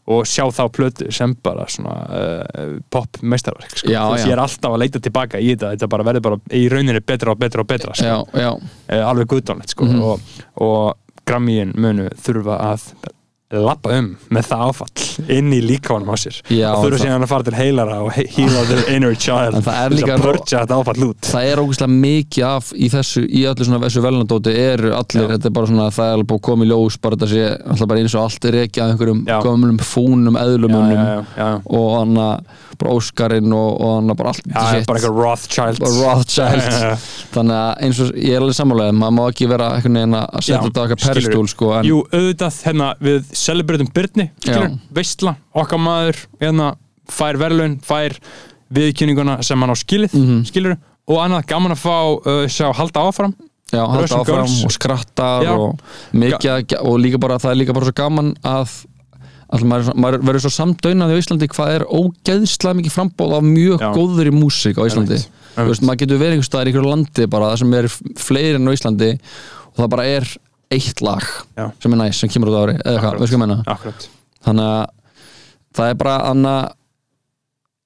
og sjá þá plötu sem bara svona uh, pop meistarverk sko. Ég er alltaf að leita tilbaka í þetta þetta bara verður bara í rauninni betra og betra og betra sko. Já, já, uh, alveg guðdónlegt sko. Mhm. og, og Grammyinn munu þurfa að lappa um með það áfall inn í líkamanum á sér. Já, og þurfa síðan að fara til heilara og he- heala their inner child er að ro- purja þetta áfall út. Það er ógeðslega mikið af í þessu, í öllu svona þessu velnandóti eru allir, Já. þetta er bara svona það er alveg búið að koma í ljós, bara þetta sé alltaf bara eins og allt er ekki að einhverjum gömlum fúnum já, eðlumunum og hann bara Óskarinn og, og hann bara allt Já, já, bara eitthvað Rothschild Rothschild þannig að eins og ég er alveg sammálega maður má ekki vera einhvern veginn að setja þetta á eitthvað peristúl sko, en Jú, auðvitað, hérna, við celebratum Byrni, skilur. Veistla okkar maður, hérna, fær verðlaun fær viðkynninguna sem hann á skilið, Mhm. skilur og annað gaman að fá, uh, sjá, halda áfram já, halda áfram Girls. og skrattar og mikið og líka bara, það er líka bara svo gaman að Alltaf, maður, maður verður svo samdaunaði á Íslandi hvað er ógeðslega mikið frambóð af mjög Já. góður í músík á Íslandi Þú veist, maður getur verið einhvers staðar í einhverju landi bara það sem er fleiri en á Íslandi og það bara er eitt lag Já. sem er næst, sem kemur út á ári eða hvað, veist hvað ég menna Akkurat þannig að það er bara anna,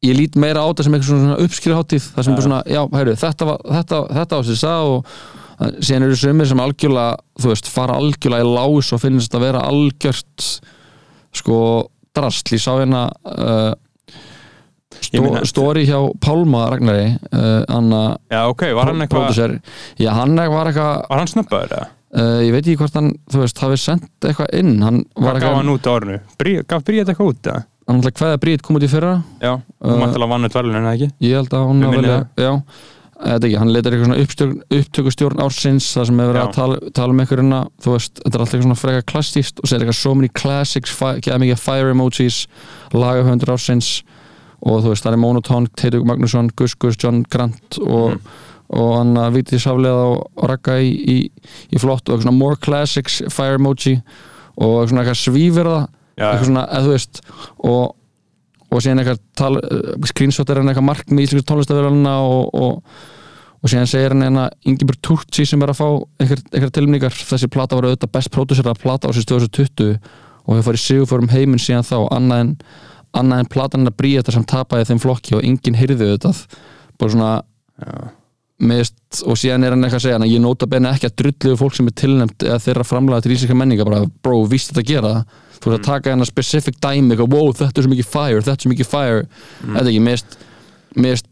ég lít meira á þetta sem eitthvað svona uppskriðháttíð það sem bara svona, já, heyrðu, þetta, þetta, þetta á sér sað og síðan eru sumir sem algjörlega þú veist, fara algjörlega í lás og finnst að vera algjört sko, drastl, ég sá hérna uh, stó, stóri hjá Pálma Ragnari uh, Anna Já, ok, var hann eitthvað, já, hann var eitthvað var hann snöppaður eða? Uh, ég veit ekki hvort hann, þú veist, hafi sendt eitthvað inn, hann var Hvað gaf eitthvað hann út á orðinu? Brí, gaf Bríð eitthvað út eða? hann ætla hvaða brýt kom út í fyrra Já, þú Uh, mætti alveg vann eitt verðlaun, eða ekki? ég held að hún Ég hafi minni velja, já Þetta ekki, hann leitar eitthvað svona uppstjórn, upptökustjórn ársins þar sem hefur verið Já. að tala, tala um einhverjuna þú veist, þetta er alltaf eitthvað svona freka klassíst og segir eitthvað so many classics, geða mikið fire emojis, lagahöndur ársins og þú veist, það er Monotone, Teitur Magnússon, Gus Gus, John Grant og, Mm. Og hann að vitið og, og rakka í, í, í flott og eitthvað svona more classics, fire emoji og svona eitthvað svífirða Já, eitthvað svona, eða þú veist og, og síðan eitthvað tal, uh, screenshot er hann eitthvað markmið í íslensku tónlistaverðalina og, og, og síðan segir hann hérna Ingeborg Turtsi sem er að fá einhver, einhver tilmningar, þessi plata var auðvitað best pródusera plata ásins 2020 og hefur farið sigurfórum heiminn síðan þá annað en, annað en platan hennar Bríetar sem tapaði þeim flokki og enginn heyrði auðvitað. Bara svona Mist, og síðan er hann eitthvað að segja hann ég nota benni ekki að drullu fólk sem er tilnæmt eða þeirra framlega til íslenska menninga bara, bro, víst þetta að gera. Þú veist að taka hennar specific dæmi wow, þetta er svo mikið fire, þetta er svo mikið fire. Þetta er ekki, mist mist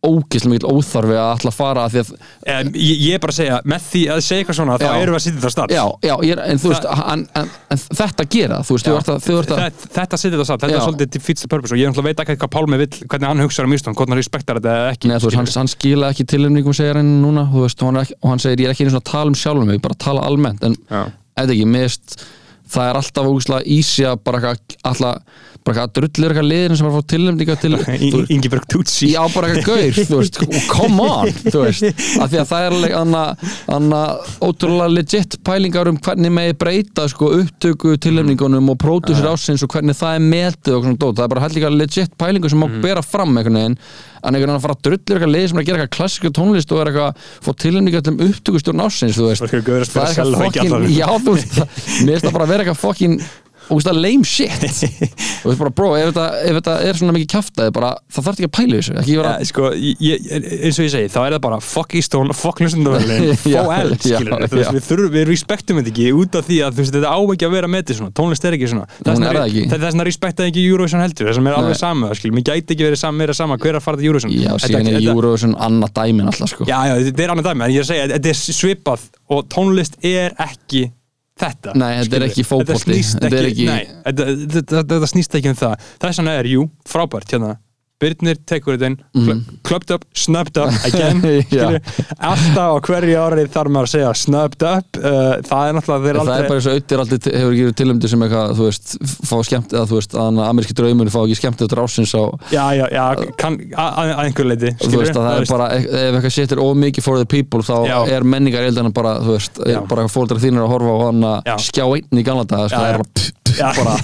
ógeðslega mikið óþarfi að að fara að því að, Um, ég, ég er bara að segja, með því að segja eitthvað svona þá Já. erum við að sitja þetta stað já, já, er, en þú veist en, en, en þetta gera, þú veist, þú ert að, þú ert að þetta, sitja þetta stað, þetta Já. er svolítið defeats the purpose og ég veit ekki hvað Pálmi vill hvernig hann hugsaður um Ísland, hvort hann respektar þetta eða ekki Nei, veist, hann, hann skila ekki tilumningum segir hann núna, þú veist, og hann, hann segir ég er ekki einu svona að tala um sjálfum mig, bara að tala almennt en Já. eða ekki, mist það er alltaf ógustlega ísi að bara alltaf, bara eitthvað að drullir eitthvað liðin sem er að fá tilnefninga til þú- Ingeborg Tutsi Já, bara eitthvað gaur, þú veist, come on þú veist, af því að það er alveg anna, anna ótrúlega legit pælingar um hvernig megi breyta sko, upptöku tilhemningunum og pródusir ásins og hvernig það er metið og svona það er bara heldur legit pælingar sem má bera fram einhvern veginn. En einhvern veginn að fara að drullir eitthvað lið sem er að gera eitthvað klassika tónlist og er eitthvað að fá tilhemningar til upptökustjórn ásins, þú veist. Það er eitthvað fokkin, já þú veist það- það bara að lame shit. Og þú veist bara bro, ef þetta, ef þetta er svona mikið kjaftaði bara, það þarf ekki að pæla þessu. Ekki vera, Ja, sko, ég, eins og ég segi, þá er það bara fuck Ístón, fuck hlustundavælin Já, fó eld, já, skilur já. við, við, þurfum, við respektum þetta ekki út af því að þú veist, þetta á ekki að vera metið svona, tónlist er ekki svona. Er það það er þess að respektaði ekki Eurovision heldur þess að mér er Nei. alveg sama, skilur, mér gæti ekki verið sama, sama hver er að fara til Eurovision. Já, Þetta- síðan er þetta- Eurovision annað dæmin alltaf sko. Já, já, þetta er annað dæmi, en ég er að segja, þetta er svipað og tónlist er ekki þetta Nei, þetta er ekki þetta, þetta snýst ekki um það. Þess vegna er, jú, frábært hérna Birnir tekur þetta inn, mm. clubbed up, snubbed up, again alltaf á hverju ári þarf maður að segja snubbed up, uh, það er náttúrulega þeir það er aldrei bara eins og auðvitað aldrei hefur ekki tilumdi sem eitthvað, þú veist, fá skemmt eða þú veist, að ameríski draumur fá ekki skemmt eftir ásins á, Já, já, já, kann, að, einhver leiti þú veist, að það er bara ef ef eitthvað shit er of mikið for the people þá Já. er menningar eildana bara, þú veist, bara fóldrar þínir að horfa á að skjá einn í gamla daga, sko, það er bara, já, bara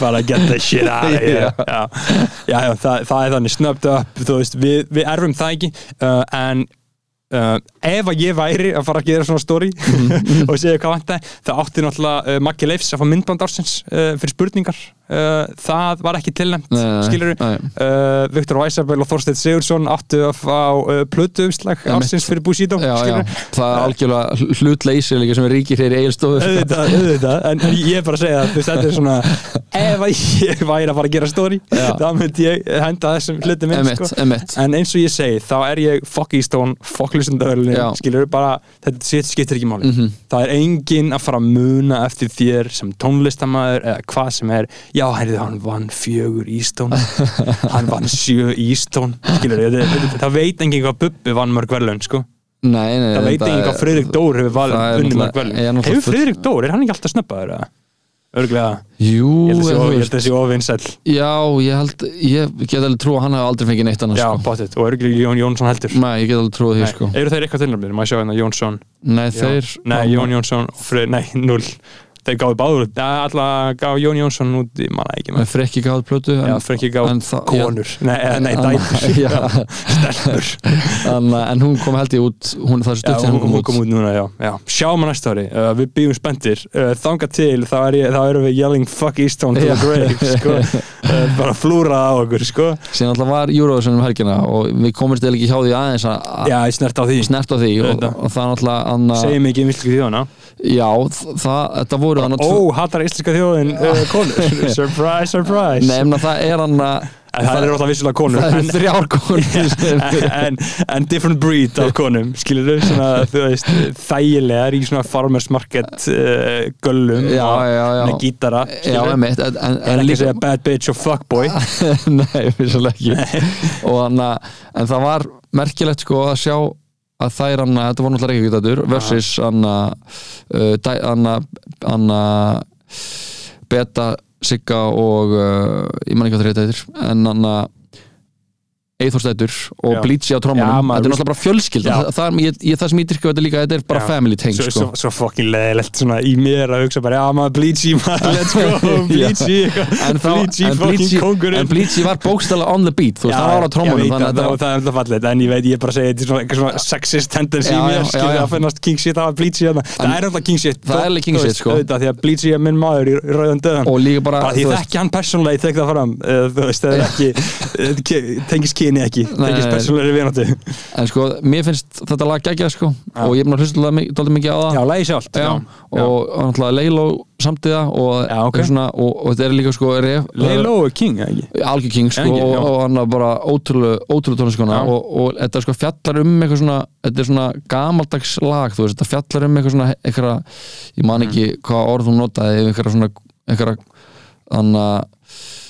bara get the shit out of here. Já. já, já, það, það er þannig snubbed up, þú veist, við, við erfum það ekki. Uh, en uh, ef að ég væri að fara að gera svona story og segja hvað vantaði, það átti náttúrulega uh, Maggi Leifs að fá myndband ársins uh, fyrir spurningar uh, það var ekki tilnæmt Nei, nei, skilur nei. uh, Viktor Weissabel og Þorsteinn Sigurðsson áttu að fá uh, plötu umslag Einmitt. ársins fyrir Bushido já, já, það er algjörlega hlutleysi líka sem er ríkir hér í auðvitað, en ég er bara að segja að þetta er svona ef ég væri að fara að gera stóri þá myndi ég henda þessum hlutum inn emitt, sko. en eins og ég segi, þá er ég fuck Eastone, fuck hlustundavölinu Já. skilur bara, þetta sitt skiptir ekki máli Mhm. það er enginn að fara að muna eftir þér sem tónlistamæður eða hvað sem er, já, heyrðu, hann vann fjögur Eastone hann vann sjö Eastone skilur, þetta, þetta, það veit enginn hvað Bubbi vann mörg verðlaun, sko. Nei, nei, það veit enginn hvað Friðrik Dór hefur unni mörg er náttúrulega hefur Friðrik Dór, er hann ekki alltaf snöppaður eða? örglega, Jú, ég held þessi of- ég veist- held þessi ofinsæll Já, ég held, ég get alveg trú að hann hafi aldrei fengið neitt annars já, sko. bóttið, og örglega Jón Jónsson heldur. Nei, ég get alveg trúið því Nei. sko. Eru þeir eitthvað tilnæmdir, maður sjá hérna Jónsson? Nei, þeir Nei, Jón Jónsson, Freyr, nei, null Þeir gáðu báður, út. alltaf gáðu Jón Jónsson út, ég manna ekki með frekki gáð plötu en, Já, ekki en það- konur Nei, eh, nei, En- dætur já. Stelpur en, en hún kom held ég út hún, Það er Já, stutt sem hún, hún kom út núna, já, já. Sjáum að næsta ári, uh, við býðum spenntir uh, Þanga til, þá, er ég, þá erum við yelling fuck Eastone to Já. the grave sko. uh, Bara flúra á okkur, sko Síðan alltaf var Eurovision um helgina og við komumst eða ekki hjá því aðeins að Já, ég snert á því snert á því og, Auðvitað. og það er alltaf Segir mikið um íslensku þjóðana Já, það, þetta voru Ó, hattar íslenska þjóðin uh, konur. Surprise, surprise. Nefna það er anna En það eru alltaf vissulega konur. Það eru þrjár konur en, en different breed af konum skilur þau, svona, þú veist þægilegar í svona farmers market uh, göllum Já, já, já. með gítara Já, einmitt en, en, en ekki að segja bad bitch og fuckboy Nei, vissulega ekki. Og anna, en það var merkilegt sko að sjá að þær anna, þetta voru náttúrulega reykjavíkutatur versus anna, uh, dæ, anna, anna Beta, Sigga og uh, ég man ekki hvað það reyta eitthvað en anna Eithorstættur og. Bleachy á trómunum þetta er náttúrulega bara fjölskylda Já. það, það, ég, ég, það sem ég dyrka þetta líka, þetta er bara Já. family teng svo, sko. svo, svo fucking leðilegt í mér að hugsa bara, já maður maður, let's go, en, fucking Bleachy, kongurinn en Bleachy var bókstala on the beat þú veist, það var á trómunum það, það það er alltaf fallið en ég veit, ég er bara að segja þetta er svona, eitthvað svona sexist tendency í mér já, skilur já, já. að finnast king shit það var þarna. það er alltaf king shit Það er sko. því að bleachy er minn maður í rauðan döðan og líka bara, bara því þekki hann persónulega, ég tek er ekki kyni ekki, nei. persónulega vinandi en sko, mér finnst þetta lag geggjað sko og ég er búin að hlusta dálítið mikið á það já, lægi sjálft Já, og náttúrulega Leilo samtíða og, Já, ok. er svona, og, og þetta er líka sko ref, Leilo er king, ekki? Algjör King sko, Ekki, og, já. hann er bara ótrúlega Já. og, og þetta sko fjallar um eitthvað svona, þetta er svona gamaldags lag, þú veist, þetta fjallar um eitthvað svona eitthvað, ég man ekki Mm. hvað orð hún notaði, eitthvað svona eitthvað, þannig að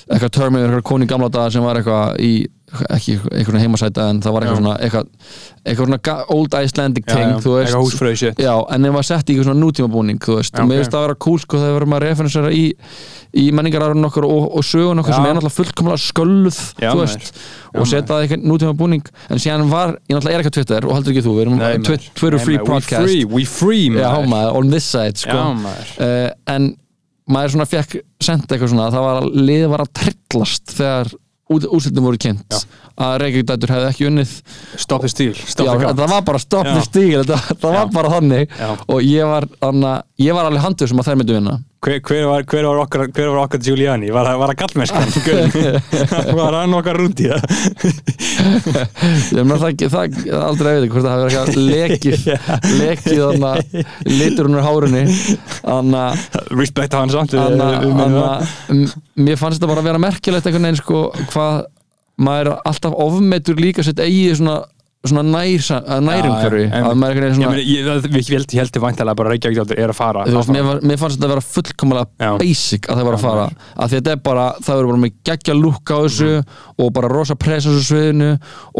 eitthvað termi, eitthvað koni gamla daga sem var eitthvað í ekki svona heimasæta en það var eitthvað svona eitthvað, eitthvað svona old Icelandic veist. Eitthvað Já, en þeim var sett í eitthvað svona nútíma búning og mér finnst það að vera cool sko þegar við erum að referensera í, í menningararinn okkar og, og sögun okkar Já. sem er náttúrulega fullkomlega skölluð Já, veist, Já, og setja það í eitthvað nútíma búning en síðan var, ég náttúrulega er ekki á Twitter og heldur ekki þú, við erum Nei, Twi-. Twitter Nei, free maður, podcast. We free, we free Já, maður. on this side sko. Uh, en maður svona fekk senda eitthvað svona, það var að liðið var að trillast þegar úrslitin voru kynnt. Já. að Reykjavík dætur hefði ekki unnið. Stop the steal, stop Já, það var bara stopp Já. með stíl það, það var bara þannig. Já. og ég var, anna, ég var alveg handur sem að þær myndu vinna Hver, hver, var, hver, var okkar, hver var okkar Giuliani? Var, það- gallmennskan? var hann okkar rúti? ég meina það, það, aldrei að veit hvort það verið eitthvað lekið lekið þannig litur hún úr hárunni þannig að Respect hann samt Anna, anna, mér fannst þetta bara að vera merkilegt einhvern veginn sko hvað maður er alltaf ofmetur líka sitt eigið svona, svona nær, nærumhverfi já, að maður er Ég, svona ég, það- við held, ég væntalega bara Reykjavík dálítið er að fara veist, mér, var, mér fannst þetta að vera fullkomlega basic að það var að fara að þetta er bara, það eru bara með geggja lúk á þessu og bara rosa press á þessu sviðinu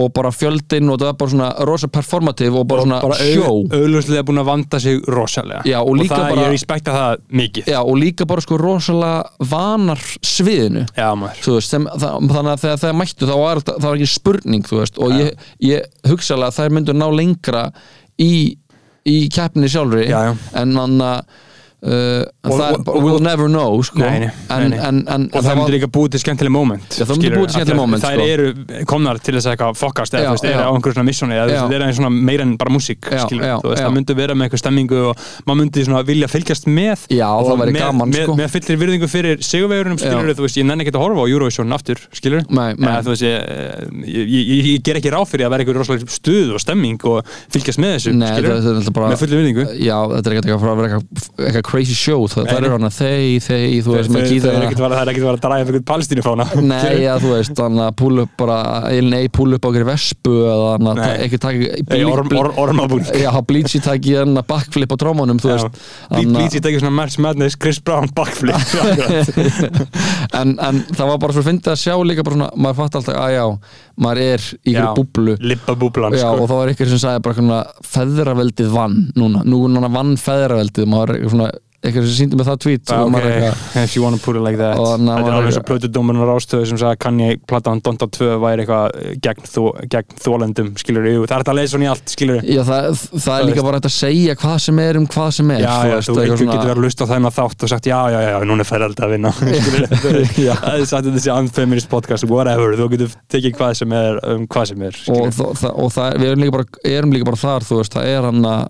og bara fjöldin og það er bara svona rosa performativ og bara svona bara sjó auðlustlega búin að vanda sig rosalega. Já, og líka það, bara- ég respekta það mikið. Já, og líka bara sko rosalega vanar sviðinu. Já, veist, sem, það, þannig að þegar það mættu þá var þetta- það var ekki spurning, þú veist og ég, ég hugsalega þær myndu ná lengra í, í keppni sjálfri Já, já. en þannig að uh, Og- það og- we'll never know sko. Nei, nei, en, nei. En, en, og það myndir líka búið til skemmtileg moment Já, það myndi skilurðu, búið til skemmtileg moment, þær sko. eru komnar til þess að fokast eða veist, eru á einhverjum svona Já. það er svona meira en bara músík það myndi vera með eitthvað stemmingu og maður myndi svona vilja fylgjast með Já, það með, gaman, með, sko. með fylltir virðingu fyrir veist, ég nenni ekki að horfa á Eurovision aftur ég, ger ekki ráð fyrir að vera rosalega stuð og stemming og fylgjast með þessu með fullri virðingu Er að crazy show það, það nei. eru hana þeir, þeir, þú veist að það er ekkert að vera að draga upp einhvern palestínufána Nei, já, þú veist, þannig að púl upp bara nei, púl upp á okkur vespu eða þannig að ekki taka Nei, orm, orm, ormabúl Já, blíci taki hérna backflip á trómanum, þú veist. Að- Blítið tekið svona March Madness Chris Brown backflip. En, en það var bara svo fyndið að sjá líka bara svona, maður fatt alltaf að já maður er í ykkur búblu Já, og sko. þá var ykkur sem sagði bara feðraveldið vann núna, nú núna vann feðraveldið, maður er svona ykkur sem síndi með það tweet Ah, okay. eitthvað if you wanna put it like that. Þetta er alveg eins og plötudómurinn á rástöðu sem sagði kann ég platan Donda 2 væri eitthvað eh, gegn, þó, gegn þólendum skilur jú, það er þetta að leysa svona í allt skilur Já, það, það er líka bara hægt að segja hvað sem er um hvað sem er Já, já, veist, þú eitthvað einhver svona- getur verið að lusta á þennan þátt og sagt já, já, já, núna er færald að vinna. Það er sagt þessi unfeminist podcast whatever, þú getur tekið hvað sem er um hvað sem er og, það, það, og það, við erum líka, bara, erum líka bara þar þú veist, það er hann að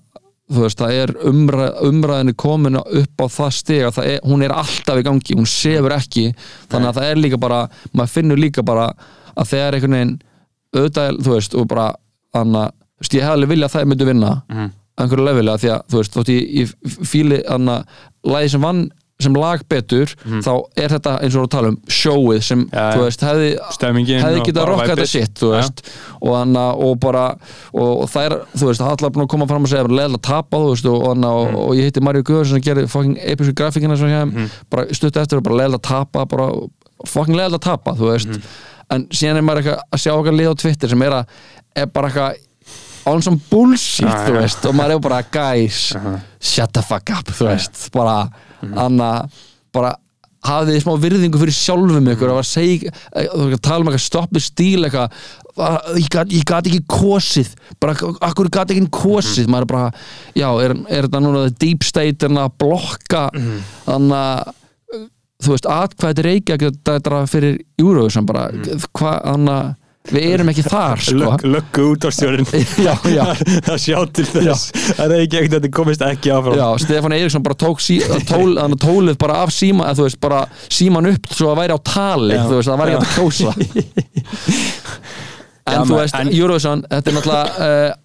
þú veist, það er umræ, umræðinni komin upp á það stig að er, hún er alltaf í gangi, hún sefur ekki þannig að það er líka bara, maður finnur líka bara að þegar einhvern veginn auðvitað, þú veist, og bara þannig að, þú veist, ég hef alveg viljað að það myndu vinna að einhverju lefilega, því að, þú veist, þótt ég, ég fíli þannig að lagi sem vann sem lag betur, þá er þetta eins og að tala um, sjóið sem. Já, þú veist, hefði hefði og getað rokka væpið. þetta sitt þú veist, og, hana, og bara og, og það er, þú veist, alltaf búin að koma fram og segja leðilega tapa, þú veist, og, hana, og, Mm. og ég hitti Mario Guður sem gerði fucking episku grafíkina sem ég Mhm. bara stutt eftir og bara leðilega tapa bara fucking leðilega tapa, þú veist Mhm. en síðan er maður eitthvað að sjá okkar lið á Twitter sem er að, er bara eitthvað on some bullshit, Já, þú veist og maður er bara, guys, shut the fuck up þú veist, bara Mhm. anna, bara hafið þið smá virðingu fyrir sjálfum ykkur að segja, eh, tala um eitthvað stoppi stíl eitthvað "Ah, ég gat ekki kosið bara, akkur gat ekki kosið? Maður er bara, já, er, er þetta núna deep state en að blokka þannig að þú veist, atkvæði reykja þetta fyrir Eurovision bara, hvað, þannig að við erum ekki þar, sko. Lögg- löggu út á stjórn það sjá til þess það er ekki ekkert að þetta komist ekki áfram Já, Stefán Eiríksson bara tók sí, tól, tólið bara af síma eða, veist, bara síman upp svo að væri á tali veist, það var ekki að kjósa. En Já, þú veist, en- Eurovision þetta er náttúrulega uh,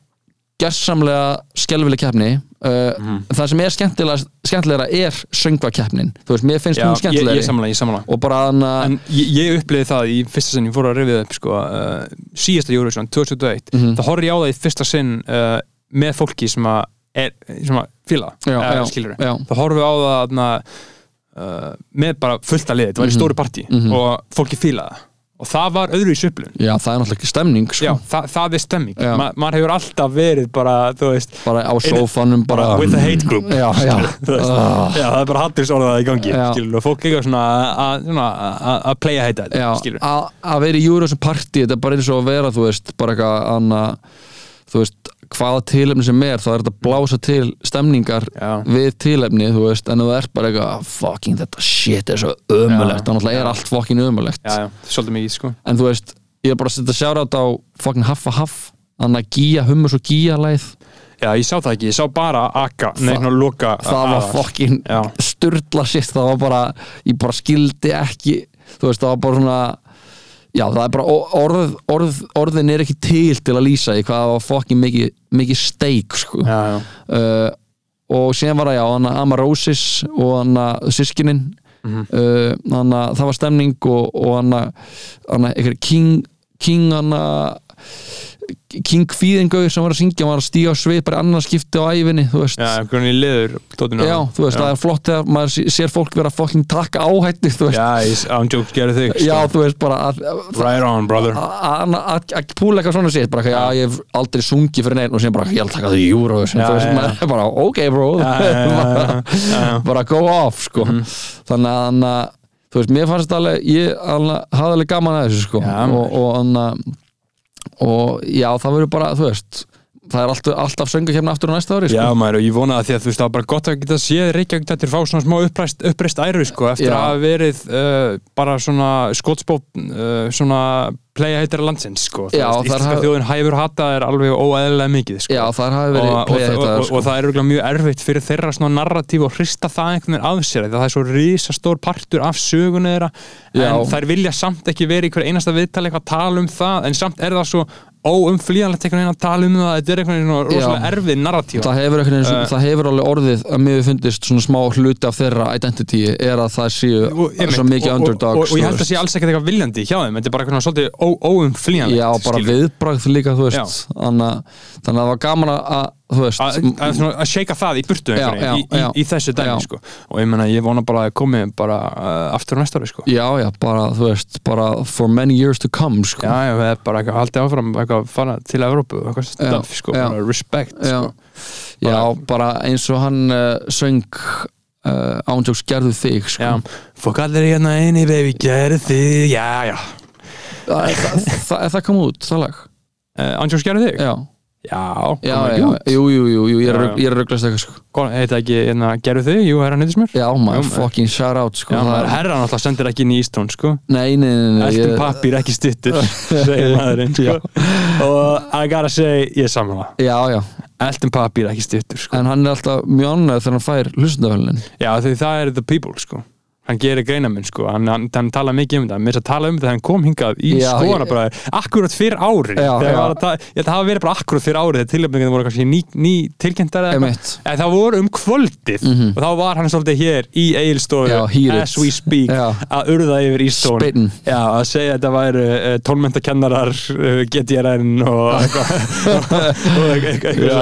gersamlega skelvileg keppni. Uh, Mhm. það sem er skemmtilega, skemmtilegra er söngvakeppnin, þú veist, mér finnst hún ég, skemmtilegri. ég samla, ég samla og bara þannig að En ég, ég upplýði það í fyrsta sinn, ég fór að rifið upp sko, uh, síðasta Eurovision, 2021 Mhm. þá horfði ég á það í fyrsta sinn uh, með fólki sem að er, sem að já, skilur þá horfði ég á það þarna, uh, með bara fullta liði, þetta var í stóru partí Mhm. og fólki fílaði það og það var öðru í söplun Já, það er náttúrulega ekki stemning sko. Já, það, það er stemming. Ma, maður hefur alltaf verið bara, þú veist bara á sófanum bara, bara with a hate group Já, já. Veist, Ah. já, það er bara hattursorðað í gangi skilur, og fólk líka svona að- playa heita þetta að vera í Eurovision party þetta er bara eins og að vera, þú veist bara eitthvað annað þú veist, hvaða tilefni sem er þá er þetta að blása til stemningar Já. við tilefni, þú veist en það er bara eitthvað, fucking þetta shit er svo ömulegt, Já. þá náttúrulega er allt fucking ömulegt já, já, svolítið mikið sko en þú veist, ég er bara að setja sjárat á fucking haffa haff, þannig að gíja hummus og gíja leið, Já, ég sá það ekki, ég sá bara Aka, nei, svona loka það var fucking Já. sturla shit, það var bara ég bara skildi ekki þú veist, það var bara svona já, það er bara orð, orð, orðin er ekki til til að lýsa í hvað það var fucking mikið, mikið steik sko. Já, já, uh, og síðan var það já, hann Amarosis og hann sískinin Mhm. uh, hann það var stemning og, og hann hann King, King hann King Kvíðingaur sem var að syngja, var að stíga á svið bara annars skipti á æfinni, þú veist. Já, liður Já, þú veist, það er flott þegar maður sé- sér fólk vera að fucking taka áhættu, þú veist. Sko. Já, þú veist, bara að Right on, brother. Að- að að púla eitthvað svona sétt bara, eitthvað, já, ég hef aldrei sungið fyrir neitt og sem bara, ég að taka því júru maður er bara, ok bro. Bara, go off, sko. Þannig að, að, þú veist, mér fannst alveg ég hafði alveg gaman að þessu, sko. Og, og hann að og já, það verður bara, þú veist það er alltaf, alltaf söngakefni aftur á næsta ári sko. Já maður og ég vona það því að þú veist það var bara gott að geta séð Reykjavík þetta fá svona smá uppreist, uppreist æru sko eftir Já. að verið uh, bara svona skotspóp uh, svona playa heitara landsins sko. Já, Íslenska haf- þjóðin hæfur hata er alveg óeðlilega mikið sko. Já, og, og, og, þetta og, sko. það er mjög erfitt fyrir þeirra svona narratíf og hrista það einhvern veginn af sér það er svo risastór partur af sögunni þeirra. Já. en þær vilja samt ekki verið í hver einasta viðtali eitthvað að tala um það en samt er það svo óumflýjanlegt einhvern veginn að tala um það. Þetta er einhvern veginn svona rosalega erfið narratíf það hefur, einhvern veginn, Eh. það hefur alveg orðið að mér fundist svona smá hluti af þeirra identity er að það séu svo mikið og- og- underdogs og, ég held þú að sé alls ekkert eitthvað viljandi hjá þeim. Þetta er bara eitthvað svona svolítið ó- óumflýjanlegt Já, bara viðbragð líka, þú veist þannig þannig að það var gaman að, þú veist að, að, svona, að shake það í burtu Já, í, já, já. í, í þessu Já. sko. og ég meina, ég vona bara að komi bara uh, aftur á næsta ári sko. Já, já, bara, þú veist, bara for many years to come, sko já, já, það er bara eitthvað haldið áfram eitthvað fara til Evrópu eitthvað stuff, sko, bara respect sko. já bara eins og hann uh, söng uh, ándjóks gerðu þig, sko fokk allir hérna inni baby, gerðu þig, já, já Það, það, það, það kom út, það lag uh, Andjóks gerðu þig? Já, já, já, já, jú, jú, jú, jú ég er, að- rugglast eitthvað, sko Hvað, heita ekki, hérna, gerðu þig? Jú, herra nýttismur Já, maður, Já, maður. fucking shout out, sko Já, það maður, er- herra náttúrulega sendir ekki inn í Ístón, sko Nei, nei, nei, nei Eltum pappír ekki stuttur segir maðurinn sko. og I gotta say, ég er samanlega Já, já, Eltum pappír ekki stuttur sko. en hann er alltaf ánægð þegar hann fær hlustundafölinin Já, því það er the people sko. Hann gerir greinamenn sko. hann, hann, hann tala mikið um þetta. Hann, að tala um þetta, hann kom hingað í ég- bara, akkurat fyrir ári Já, Þegar já. að ta- ég held að það hafa verið bara akkurat fyrir ári þegar tilöfningin voru kannski ný, ný eitthvað. en það voru um kvöldið og þá var hann svolítið hér í it. as we speak Já. að urða yfir Ístón að segja að þetta væru uh, tónmentakennarar uh, GTRN og eitthvað.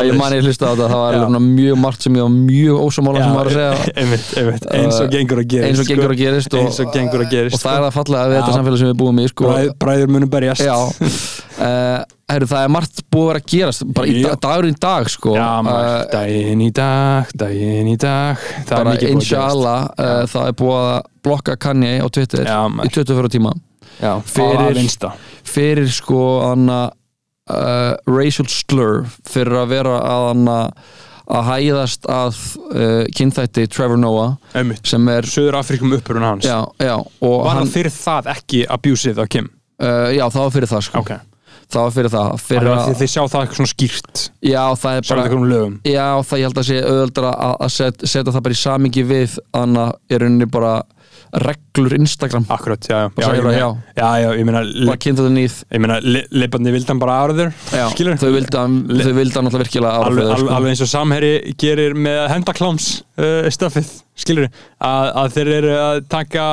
Ég man ég hlusta á þetta, það var mjög margt sem ég var mjög ósamála sem var að segja. eins og gengur að og gengur að gerist og- og gengur að gerist og það er það fallega við þetta samfélag sem við búum í sko. Bræð, bræður munum berjast. Já. Uh, heru, Það er margt búið að vera að gerast bara í dagurinn dag sko. Já, uh, daginn í dag, daginn í dag. Bara að inshallah uh, það er búið að blokka Kanye á Twitter Já, í 24 tíma. Já, fyrir- fyrir sko anna, racial slur fyrir að vera að anna, að hæðast að uh, kynþætti Trevor Noah Einmitt, sem er Suður Afrikum uppurinn hans. Já, já, Var hann, fyrir það ekki abusið á Kim? uh, já, það var fyrir það sko. Ok. Það var fyrir það fyrir að, að þið sjá það eitthvað svona skýrt. Já, það er bara já, það ég held að sé auðvöldra að, að set, setja það bara í samingi við anna, er rauninni bara reglur Instagram. Akkurat, já, já, já, meina, það, já, já, ég meina bara kynnt þetta nýð. Ég meina, leipandi vildi hann bara áraður já, Skilur þau vildi hann þau vildi hann alltaf virkilega alveg, áfriða alveg, sko. eins og samherri gerir með hendakláms uh, stöfið, skilur að, að þeir eru að taka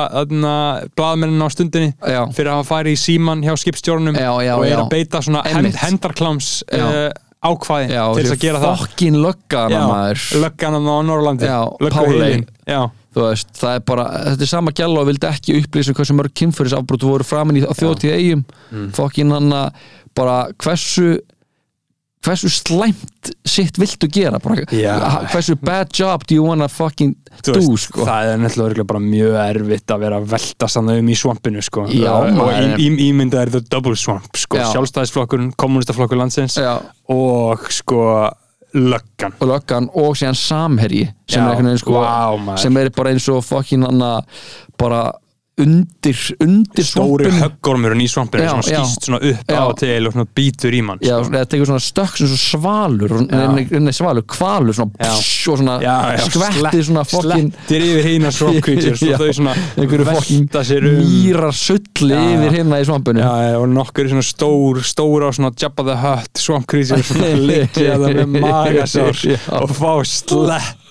blaðmennin á stundinni já, fyrir að farið í síman hjá skipstjórnum Já, já, og er já. að beita svona hend, hendarkláms Já. uh, ákvæði já, til þess að gera það. fokkin löggana maður. lögganum á Norrlandi Já, lögguheilin. Páley. Veist, það er bara, þetta er sama gæla og vildi ekki upplýsa hversu mörg kynfærisafbrot voru framin í þjóðtíð eigum Mm. fokkin hann að bara hversu hversu slæmt sitt viltu gera bara, Já. hversu bad job do you wanna fucking þú do veist, sko það er náttúrulega örugglega bara mjög erfitt að vera að velta sann um í svampinu sko. Já, og ímynda er það double swamp sko. Já. sjálfstæðisflokkurinn, kommunistaflokkur landsins Já, og sko löggan og löggan og síðan samherji sem Já, er sko maður. sem er bara eins og fokkin bara undir undir stóri höggormurinn í svampinu Já, sem skýst svona upp Já. á til og býtur í mann Já, sko. það tekur svona stökk sem svalur nei, svalur, kvalur svona pss, og svona skvetti slett- svona fokkin slettir yfir creatures Já, og þau svona velta sér um. mýrar sulli yfir hérna í svampinu. Og nokkur svona stór, stóra svona Jabba the Hutt, Swamp Creatures svona liggja það með magasár og fá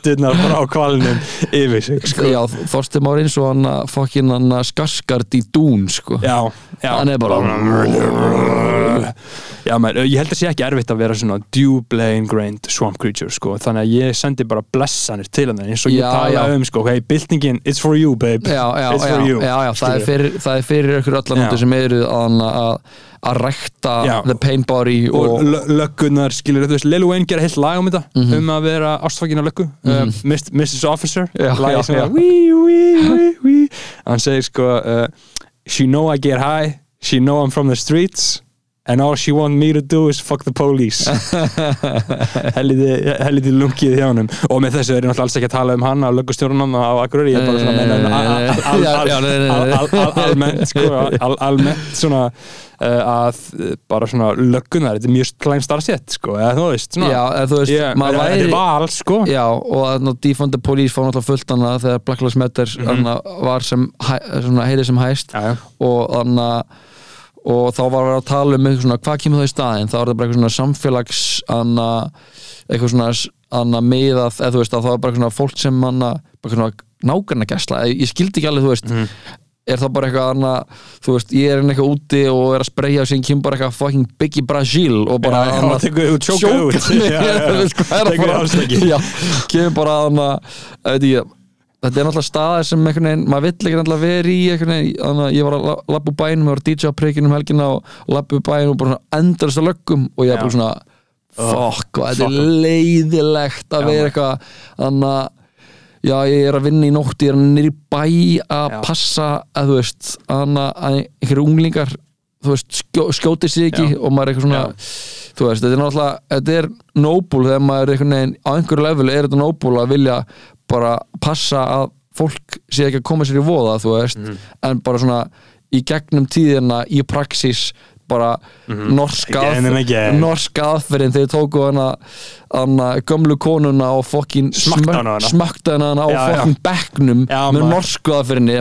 slettunar frá kvalnum yfir sig sko. Já, Þorstein Már eins og hann að fokkin hann að skaskart í dún sko já, já Hann er bara Já, maður, ég held að sé ekki erfitt að vera svona djúblega ingrained swamp creature sko. þannig að ég sendi bara blessanir til hann eins og ég Já, tala já. um sko, hey, byltingin, it's for you babe Já, já, it's já, for you já, já, það er fyrir, það er fyrir ykkur úti sem eru að, að, Já. the pain body og og, lö- löggunar, skilur þú veist Lil Wayne gera heilt lag um þetta um að vera ástfækin á löggu um, Mist- Mrs. Officer Já, lagi já, sem að wee, wee, wee, wee. hann segir sko uh, she know I get high she know I'm from the streets and all she want me to do is fuck the police. Helviti lungið hjá honum. Og með þessu er ég náttúrulega alls ekki að tala um hann á löggustjórunum á Akureyri. Ég er bara svona að almennt al- almennt svona uh, að bara svona löggunar þetta er mjög klæm starfsett sko eða þú veist svona. Þetta er val sko. Já, og að defund the police fá náttúrulega fullt hana þegar Black Lives Matter mm var sem, heitið sem hæst. Já, já. og þannig og þá var verið að tala um svona, hvað kemur það í staðinn þá er það bara eitthvað svona samfélags anna, eitthvað svona anna, miðað, eða þú veist að það var bara svona fólk sem anna, bara svona nágranna gæsla, ég skildi ekki alveg, þú veist Mhm. er það bara eitthvað anna, þú veist, ég er eitthvað úti og er að spreyja og síðan kemur bara eitthvað fucking Biggie Brasil og bara já, anna, já, já. Þú veist, hvað er að Tekur fara- afslætti. Já, kemur bara anna, veit ég þetta er náttúrulega staðir sem einhvern veginn maður vill ekki náttúrulega vera í einhvern veginn ég var að la- labba úr bænum, ég var að DJ á prikinu um helgina og labba úr bænum og bara svona endurist að löggum og ég er bara Já. svona hvað þetta er leiðilegt að Já, vera eitthvað þannig að já, ég er að vinna í nótt, ég er nýri bæ að Já. passa að þú veist þannig að einhverju unglingar þú veist, skjó, skjóti sig ekki Já. og maður er eitthvað svona þú veist, þetta er náttúrulega, þetta er noble þegar maður er einhvern veginn, á einhverju level er þetta noble að vilja bara passa að fólk sé ekki að koma sér í voða þú veist, Mhm. en bara svona í gegnum tíðina, í praxis bara norska Again and again. norska aðferðin þegar tóku hana, gömlu konuna og fokkin Smakktu hana á fokkin bekknum Já, með norsku aðferðinni.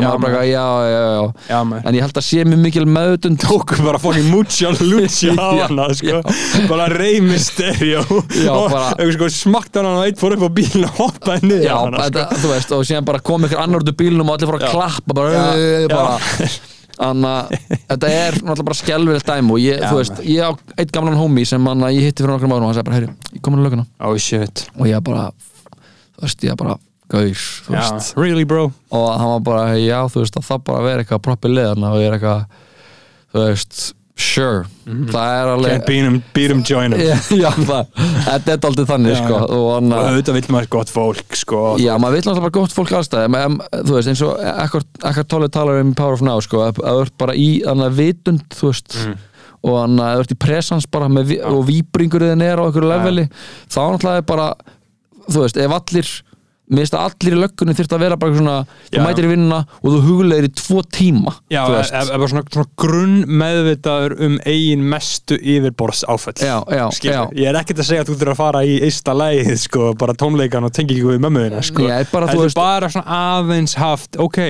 En ég held að sé mjög mikil meðutund tóku bara fucking mucha lucha á hana sko. bara rey mysterio. Já, og sko, smakt hana og eitt fór upp á bílinn og hoppaði niður Já, hana sko. þetta, veist, og síðan bara kom ykkur annar út úr bílnum og allir fór að klappa bara, já. bara Þannig að þetta er náttúrulega bara skelvilegt dæmi og ég, Já, þú veist, ég á eitt gamlan homie sem hann að ég hitti fyrir nokkrum árum og hann sagði bara, heyri, ég kom inn á löguna oh shit. Og ég bara, þú veist, ég bara gaur, þú veist. really bro? Og hann var bara, já, þú veist, að það bara vera eitthvað propi liðana og ég er eitthvað þú veist, sure. Það er alveg can't beat him, beat him, join him já, það, þetta er aldrei þannig, sko og auðvitað vill maður gott fólk sko. Já, maður vil náttúrulega bara gott fólk allstæði en, þú veist, eins og ekkert tólið talar um Power of Now, sko, að að þú ert bara í þannig að vitund, þú veist Mm. og þannig að þú ert í presens bara með, og víbringur þinn er á einhverju leveli þá náttúrulega er bara, þú veist, ef allir mér finnst að allir í löggunni þyrfti að vera bara svona, þú mætir í vinnuna og þú huglegir í tvo tíma já, veist. ef bara svona, svona grunn meðvitaður um eigin mestu yfirborðs áfell Já, já, já. ég er ekkert að segja að þú þurfir að fara í eista lægið sko, bara tónleikan og tengi ekki við mömmuðina sko. Bara, Þetta er veist- bara svona aðeins haft ok,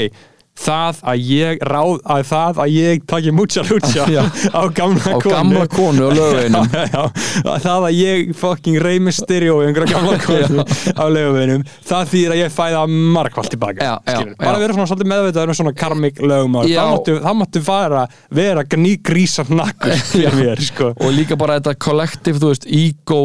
það að ég ráð að það að ég mucha lucha Já. á gamla á konu. gamla konu og lögveginum það að ég fucking rey mysterio í einhverja gamla konu á leguveginum, það þýðir að ég fæða margfald tilbaka Já, já, bara já. vera svona svolítið meðvitaður um svona karmik lögumál, það máttu, fara vera grísa nakkur fyrir mér, sko. Og líka bara þetta kollektiv, þú veist, ego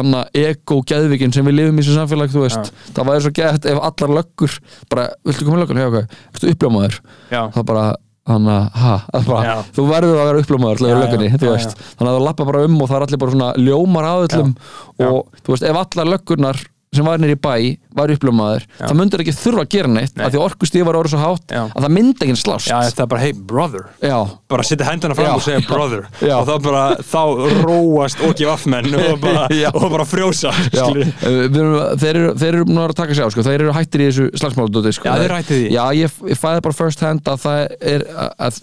anna ego geðvikin sem við lifum í þessu samfélag, þú veist, það væri svo geðt ef allar löggur, bara, viltu koma í löggun, já, ok, ertu uppljómaður? Já, það bara, hann að, ha, það bara, Já. þú verður að vera uppljómaður til að vera löggunni, þú veist. þannig að þú lappa bara um og það er allir bara svona ljómar að öllum Já. og þú veist, ef allar löggunar sem var nýri bæ var uppljómaður, það myndur ekki þurfa að gera neitt, Nei. af því orkustíð var orðið svo hátt Já. að það myndi ekki slást já, það er bara, hey brother já, bara setja hendina fram Já. og segja brother og þá bara, þá róast og gefa afmenn og bara, og bara frjósa eh, þeir eru, þeir eru búin að taka sig á sko. þeir eru hættir í þessu slagsmáladóti sko. Já, þeir eru hættir í. Já, ég, ég fæði bara first hand að það er að, að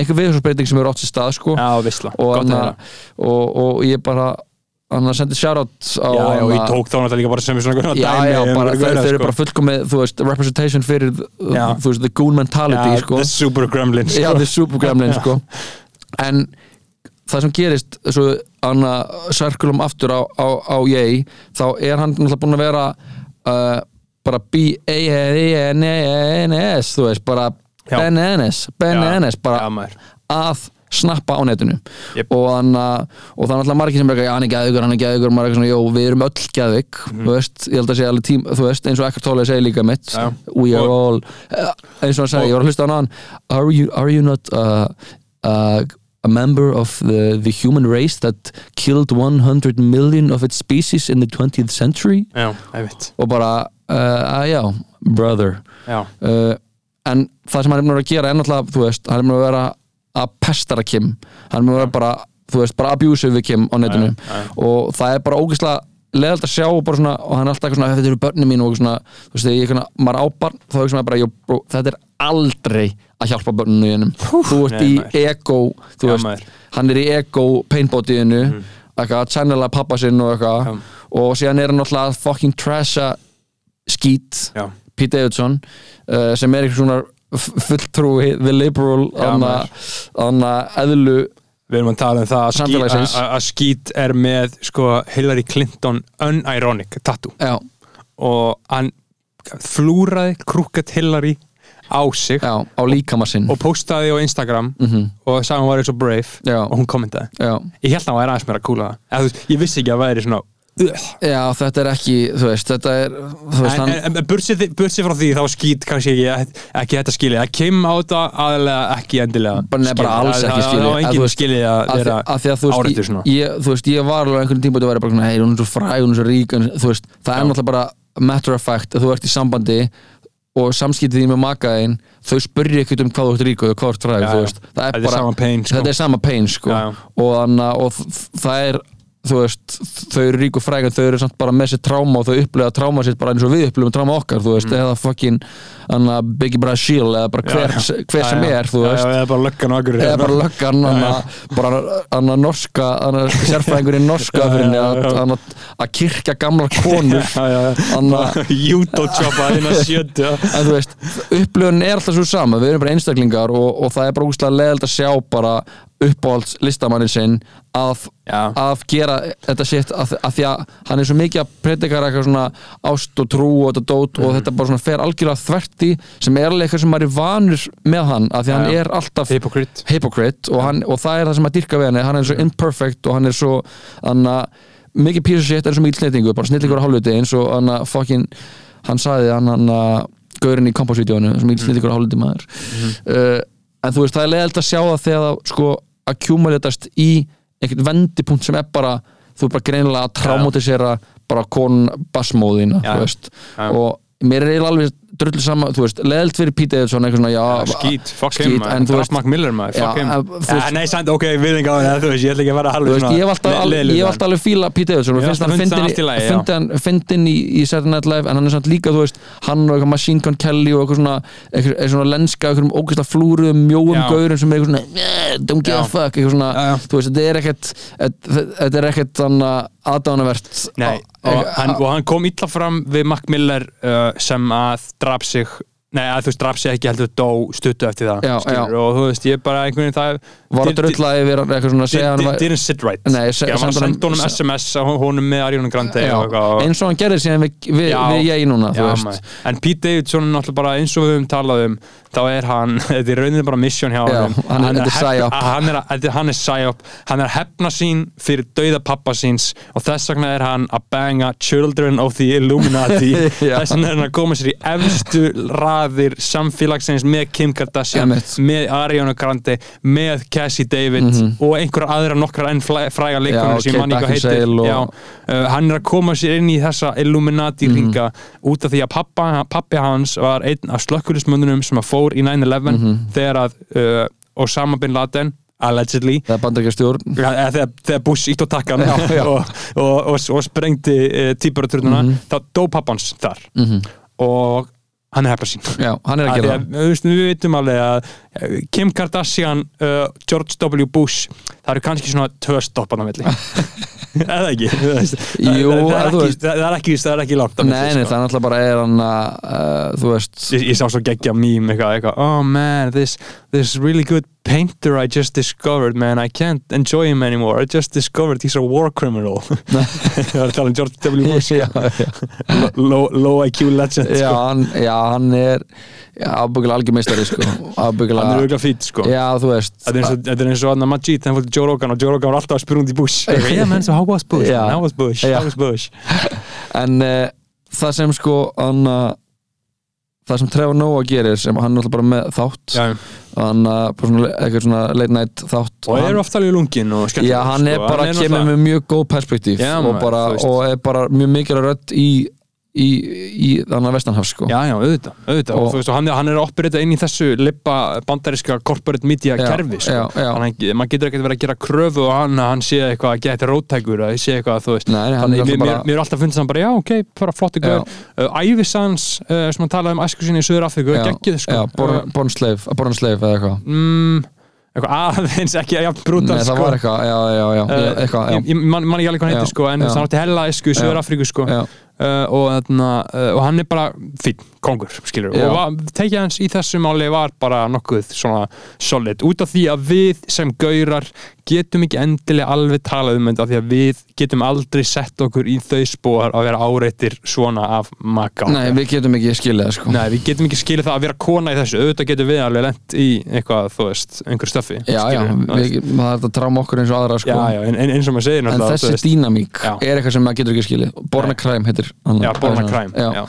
einhver viðhjómsbreyting sem eru átt sér stað sko. já, og, að heyra og, og ég bara hann að sendi shoutout á já, já, ég tók þá náttúrulega líka bara sem í svona Já, dæmi já, bara, þeir, gauðra, þeir eru sko. bara fullkomið, þú veist, representation fyrir, Já. þú veist, the goon mentality, Já, sko. the super gremlin sko. Já, the super gremlin, sko. En það sem gerist, hann að særkulum aftur á, á, á ég, þá er hann náttúrulega búin að vera uh, bara B-A-N-N-S, þú veist, bara Já. bananas, bananas, bara að snappa á netinu. Jep. og, hann, að- það er náttúrulega margir sem er ekki, "Já, hann er geðugur, hann er geðugur maður er eitthvað svona, jó, við erum öll geðug Mhm. þú veist, ég held að segja alveg tím þú veist, eins og ekkert tólega segja líka mitt Já. we are all, eh, eins og hann segja, ég var að hlusta á hann are you, are you not uh, uh, a member of the, the human race that killed 100 million of its species in the 20th century? Já, ég veit og bara, uh, að já, brother. Já, uh, en það sem hann er búin að gera er náttúrulega, þú veist, hann er búin að vera að pestara Kim hann að vera bara, þú veist, bara abusive við Kim á netinu já. og það er bara ógeðslega leðalt að sjá og bara svona, og hann er alltaf eitthvað svona, þetta eru börnin mín og svona, þú veist, þegar ég svona, maður á barn þá er svona bara, jó, bro, þetta er aldrei að hjálpa börninu þínum þú ert nei, í ego, þú veist maður. hann er í ego paintbótiðinu mm. eitthvað að channela pappa sinn og eitthvað Já. og síðan er hann alltaf að fucking trasha skít Já. Pete Davidson uh, sem er eitthvað svona fulltrúi the liberal anna, eðlu Við erum að tala um það að að, að skít er með sko, Hillary Clinton unironic tattoo. Já, og hann flúraði krúket Hillary á sig já, á líkama sinn. og postaði á Instagram og sagði hún var og brave. Já. og hún kommentaði. Já, Ég held að hann væri aðeins meira að kúla það Ég vissi ekki að það væri svona. Já, þetta er ekki þú veist, þetta er þú veist, En, hann, en, en bursið, bursið frá því þá skýt kannski ekki, ekki þetta skilið að Kim á þetta aðalega ekki endilega Bara- nei, bara alls ekki skilið. Það var Að þú enginn veist- skilið að að, vera að því að þú áreittur veist, svona ég, ég, þú veist ég var alveg á einhvern tíma að vera bara svona, hei, hún er svo fræg, hún er svo rík en, þú veist, það er náttúrulega bara matter of fact að þú ert í sambandi og samskiptið því með makaðin þau spurri ekkert um hvað þú ert rík og hvað þú ert fræg Já, þú já. veist, það er Þetta er bara sama pain, sko. þetta er sama pain sko. Já, já. og, anna, og þ- það er þú veist, þau eru rík og fræg en þau eru samt bara með sér tráma og þau upplega tráma sitt bara eins og við upplifum tráma okkar þú veist, eða fucking anna, Biggie Brasil eða bara hver, Mm. Já, já. hver sem Já, er þú veist. eða bara löggan og akkur eða bara löggan anna, bara anna norska anna, sérfræðingur í norska að, kirkja gamlar konur anna, Júdótjópa inn að sjötu en þú veist, upplöfun er alltaf svo sama við erum bara einstaklingar og, og það er bara úrslega leðild að sjá bara uppáhalds listamannin sinn að, að gera þetta sitt að, að því að hann er svo mikið að predikara eitthvað svona ást og trú og þetta dót Mhm. og þetta bara svona fer algjörlega þverti sem er alveg eitthvað sem maður er vanur með hann að því Já, hann er alltaf Hypocrite. hypocrite og, hann, og það er það sem að dyrka við hann hann er svo imperfect og hann er svo hann að mikið piece of shit er svo mikið snillingu bara snillingur á hálfuti eins og hann að fucking hann sagði hann hann að gaurinn í kompásvídeónu svo mikið snillingur á hálfuti maður. Uh, en þú veist það er leiðilt að sjá það þegar það sko accumulatast í einhvern vendipunkt sem er bara þú er bara greinilega að traumatisera bara kon basmóðina og mér er eiginlega alveg drullu sama, þú veist, leðilt fyrir Pete Edson eitthvað svona, já, Skít, fuck skít, him en veist, Mac Miller maður, fuck Já, him þú Ja, veist- Nei, samt, ok, við enga á það Þú veist, ég ætla ekki að vera Þú halvur veist, ég alltaf alveg fíla Pete Davidson og finnst hann allt í í- já. fyndi hann fyndinn í, í Saturday Night Live en hann er samt líka, þú veist, hann og eitthvað Machine Gun Kelly og eitthvað svona, eitthvað, svona lenska eitthvað ógeðslega flúruðum, mjóum gaurum sem er eitthvað svona, "Eh, don't give a fuck eitthvað svona, þú veist, þetta er ekkert er aðdánavert Nei, og hann, og hann kom illa fram við Mac Miller uh, sem að draf sig Nei, að þú veist, draf sig ekki heldur dó stuttu eftir það Já, skilur, já. og þú veist, ég bara einhvern veginn það var að drulla yfir eitthvað svona hann var- didn't sit right. Nei, Ég var að senda honum SMS á honum með eitthvað og- eins og hann gerði síðan við, við, við ég núna, Já, en Pete Davidson er náttúrulega bara eins og við höfum talað um þá er hann, þetta er rauninni bara mission hjá Já, honum hann er- er psyop. hann er, að- hann er psyop hann er að hefna sín fyrir dauða pappa síns og þess vegna er hann að banga Children of the Illuminati Já. þess vegna er hann að koma sér í efstu raðir samfélagsins með Kim Kardashian Einmitt. með Ariana Grande með Cassie David og einhverja aðra nokkra enn flæ- fræga leikonur Mhm. Já, sem Kate man ekki heitir Beckinsale og- Já, uh, hann er að koma sér inn í þessa Illuminati Mhm. ringa út af því að pappa, pappi hans var einn af slökkulismönnunum sem að fór í 9-11 Mhm. þegar að uh, Osama Bin Laden allegedly þegar, þegar Bush ítt á takkan og, og, og, og sprengdi uh, típaraturnuna Mhm. þá dó pappans þar og hann er hefna sín já, hann er að gera að, þú veist, við veitum alveg að uh, Kim Kardashian, uh, George W. Bush það eru kannski svona tvö stoppan á milli eða ekki það, Jú, það, það, það er ekki það er ekki langt á Nei, milli, nei, sko. það er náttúrulega bara er hann að, uh, þú veist ég, ég sá svo geggja mím eitthvað, eitthvað, oh man, this, this really good painter I just discovered, man, I can't enjoy him anymore, I just discovered he's a war criminal það er að tala um George W. Bush low IQ legend já, sko. hann, já, hann er ábyggilega algjör meistari, sko hann er auðvitað fít sko já, þú veist Þetta er eins og- þetta er eins og Anna Majid, hann fór til Joe Rogan og Joe Rogan var alltaf að spyrja út í Bush Yeah man, so how was Bush? Já. How was Bush? Já. How was Bush? en uh, það sem sko hann uh, það sem Trevor Noah gerir sem hann er alltaf bara með þátt Já, hann bara svona, eitthvað svona late night þátt og hann, eru oft alveg lungin og skemmtilegur Já, hann er sko. bara Hann kemur náttúrulega- með mjög góð perspektíf Já, og, bara, og er bara mjög mikilvæg rödd í í, í þannig að vestanhafs sko Já, já, auðvitað, auðvitað. Og, Og- veist, hann, hann er að operita inn í þessu lippa bandaríska corporate media Já, kerfi, sko. Þannig að maður getur ekkert verið að gera kröfu og hann, að hann sé eitthvað að geta róttækur, að sé eitthvað, þú veist. Nei, Þannig, mér, bara- mér, er alltaf fundið saman bara, já, ok, bara flott ykkur. Uh, Ævisans, uh, sem hann talaði um æsku sinni í Suður Afríku, já, geggið, sko. já, born, born slave, born slave eða eitthvað mm, eitthvað aðeins ekki jafn brútal, Nei, það sko. var eitthvað, já, já, já, Uh, eitthvað, já, ég, ég man, man ekki alveg hvað heitir sko, en hann átti hella Já. Suður Afríku sko. já, uh, og, þarna, uh, og hann er bara fín, kongur, skilur Já. og tekið hans í þessu máli var bara nokkuð svona solid. Út af því að við sem gaurar getum ekki endilega alveg talað um þetta af því að við getum aldrei sett okkur í þau spór að vera áreittir svona af maka nei, við getum ekki skilið það sko. Nei, við getum ekki skilið það að vera kona í þessu. Auðvitað getum við alveg lent í eitthvað, þú veist, einhver stöfi Já, já, við, er þetta að tráma okkur eins og aðra sko. Já, já, en, en, eins og maður segir En náttúrulega, þú þessi veist, dýnamík Já. er eitthvað sem maður getur ekki skilið. Borna. Crime heitir hann- já, Borna Crime já.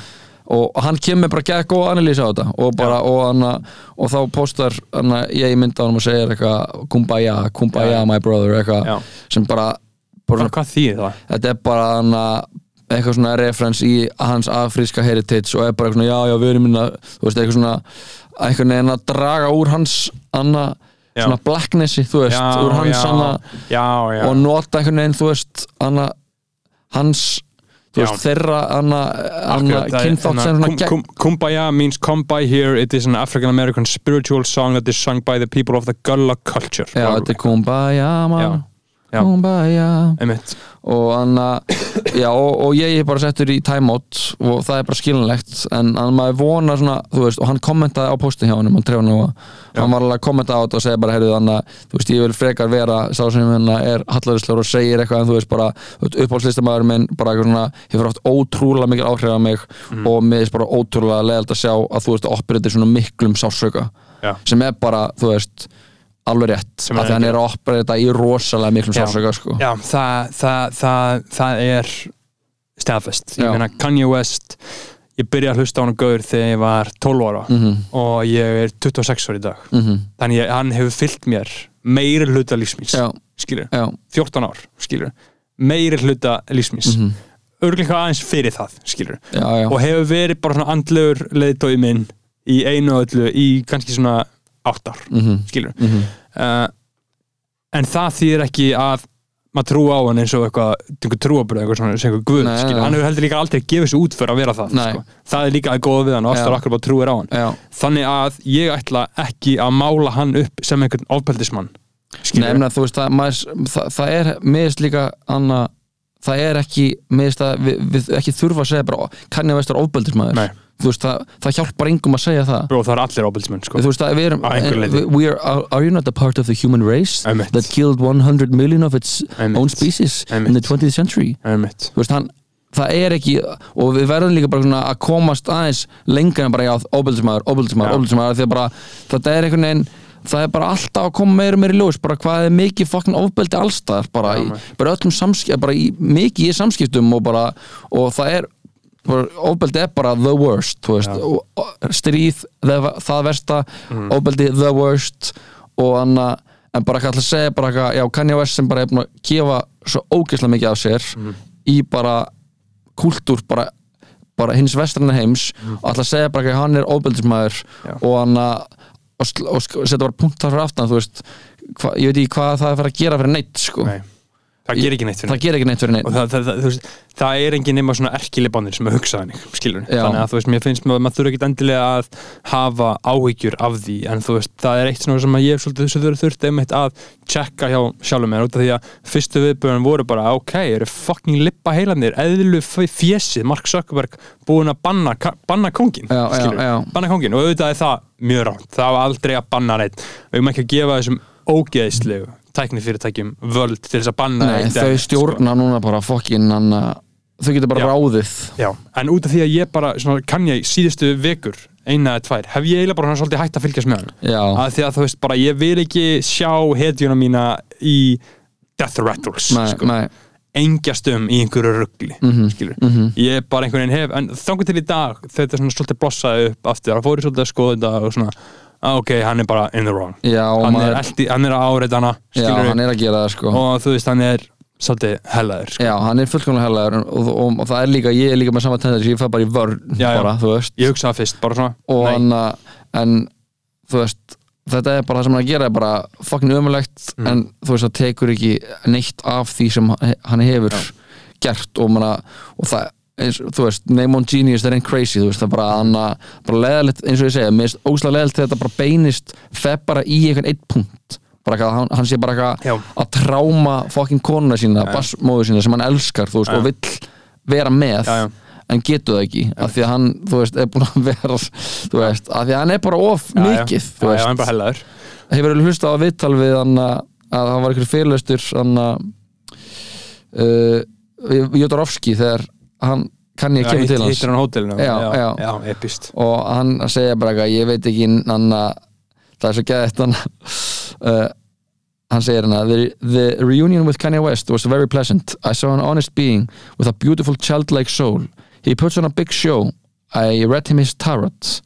Og hann kemur bara gegn góð analýsa á þetta og, bara, og, hana, og þá postar hana, ég mynda hann og segir eitthvað kumbaya, kumbaya my brother eitthvað sem bara, bara Hvað, þýðir það? þetta er bara hana, eitthvað svona reference í hans afríska heritage og er bara eitthvað svona já já við erum minna þú veist eitthvað svona eitthvað neginn að draga úr hans Já. svona blacknessi þú veist Já, úr hans já, hana, já, og nota einhvern veginn þú veist hana, hans þú veist þeirra er- kynþátt hérna, Kumbaya means come by here. It is an African American spiritual song that is sung by the people of the Gullah culture. Já þetta er kumbaya ma, Og hann já og, og ég er bara settur í timeout og það er bara skiljanlegt en maður vonar svona þú veist og hann kommentaði á postin hjá hann hann hann var alveg að kommenta á þetta og segja bara heyrðu hann að þú veist ég vil frekar vera sá sem hann er hallarislegur og segir eitthvað en þú veist bara uppáhaldslistamæður minn bara eitthvað svona hefur haft ótrúlega mikil áhrif á mig Mhm. og mér er bara ótrúlega leðalt að sjá að þú veist að operita svona miklum sásauka Já. sem er bara þú veist alveg rétt Sem af er því hann ekki- er að operita í rosalega miklum sásauka sko. Já, það, það, það, það er staðfest. Ég meina Kanye West ég byrjaði að hlusta á hann gaur þegar ég var 12 ára Mhm. og ég er 26 ára í dag. Mhm. þannig að hann hefur fyllt mér meiri hluta lífsmins Já. skilur, Já, 14 ár skilur, meiri hluta lífsmins mm Mhm. -hmm. örglega aðeins fyrir það skilur, já, já, og hefur verið bara svona andlegur leiðtói minn í einu og öllu í kannski svona 8 ár Mhm. skilur Mhm. uh, en það þýðir ekki að maður trú á hann eins og eitthvað trúabröð, eitthvað svona, eitthvað guð Nei, skilur. nei. hann hefur heldur líka aldrei gefið sér út fyrir að vera það sko. það er líka að góða við hann og alltaf akkur bara trúir á hann já. þannig að ég ætla ekki að mála hann upp sem einhvern ofbeldismann mena, þú veist, það, maður, það, það er miðist líka anna, það er ekki við, við ekki þurfa að segja bara kann ég veist að ofbeldismæður Nei. þú veist, það, það hjálpar engum að segja það Bro, það er allir ofbeldismenn sko. we are, you not a part of the human race Einmitt. that killed 100 million of its Einmitt. own species in Einmitt. the 20th century veist, hann það er ekki, og við verðum líka bara að komast aðeins lengra en bara já, því að bara, þetta er einhvern veginn það er bara alltaf að koma meira meira í ljós bara hvað er mikið fokkin ofbeldi allstaðar bara, maður. bara öllum samskipt bara í, mikið í samskiptum og bara og það er, ofbeldi er bara the worst, stríð, það, það versta. Mhm. ofbeldi the worst. Og hann en bara ekki alltaf að segja bara eitthvað, já, Kanye West sem bara er búin að gefa svo ógeðslega mikið af sér Mhm. í bara kúltúr bara, bara hins vestræna heims. Og alltaf að segja bara ekki að hann er óbeldismæður Já. og hann að og, setja bara punkt þar fyrir aftan þú veist, hva, ég veit ekki hvað það er að fara að gera fyrir neitt sko, Nei. Það ger ekki neitt fyrir það gerir ekki neitt fyrir neitt og það, það, það, veist, það er engin nema svona erkilibannir sem að hugsa þannig skilur, Já. þannig að þú veist, mér finnst maður, maður þurfa ekki endilega að hafa áhyggjur af því, en þú veist, það er eitt svona sem að ég svolítið þessu þurft einmitt að checka hjá sjálfum mér, út af því að fyrstu viðbjörn voru bara, ok, eru fucking lippa heilanir, eðlu fjesið Mark Zuckerberg búin að banna banna kóngin, Já, já, já. banna kóngin, og auðvitað er það mjög rátt, það var aldrei að banna neitt við erum ekki að gefa þessum ógeðslegu tæknifyrirtækjum völd til þess að banna Nei, eitt þau sko. stjórna núna bara fokkin þau getur bara Já. ráðið Já, en út af því að ég bara, svona, kann ég síðustu vikur, eina eða tvær, hef ég eiginlega bara svona svolítið hægt að fylgjast með hann. Að því að þú veist bara, ég vil ekki sjá hetjuna mína í death rattles, nei, sko. nei engjast um í einhverju ruggli, Mhm, skilur. mhm. Ég er bara einhvern veginn hef, en þangur til í dag, þetta svona svolítið blossaði upp aftur, það fóri svolítið að skoða þetta og svona, ok, hann er bara in the wrong. Já, Hann maður, er, eldi, hann er að áreita hana, já, hann er að gera það sko og þú veist, hann er svolítið hellaður sko. Já, hann er fullkomlega hellaður og, og, og, og það er líka, ég er líka með sama tendensi ég fæ bara í vörn Já, bara, þú veist ég hugsaði fyrst, bara svona og hann að, en þú veist, þetta er bara það sem hann að gera er bara fucking ömulegt Mm. en þú veist, það tekur ekki neitt af því sem hann hefur gert og manna, og það eins, þú veist, name on genius, that ain't crazy þú veist, það er bara, hann að, bara leðalegt eins og ég segja, mér finnst óslega leðalegt þegar þetta bara beinist feð bara í einhvern eitt punkt bara eitthvað, hann, hann sé bara eitthvað að tráma fucking konuna sína, Já. bassmóðu sína sem hann elskar, þú veist, Já. og vill vera með já. en getur það ekki af því að hann, þú veist, er búin að vera þú veist, af því að hann er bara of mikið, þú já, veist hann er bara hellaður hefur vel hlustað á viðtal við hann að að það var einhver fyrirlestur hann að uh, Jódorovski þegar hann kann ég kemur til hans. hann Já, já. já, epist og hann segja bara eitthvað, ég veit ekki hann að það er svo geðið hann uh, hann segir hann að the, the reunion with Kanye West was very pleasant. I saw an honest being with a beautiful childlike soul. He puts on a big show. I read him his tarot.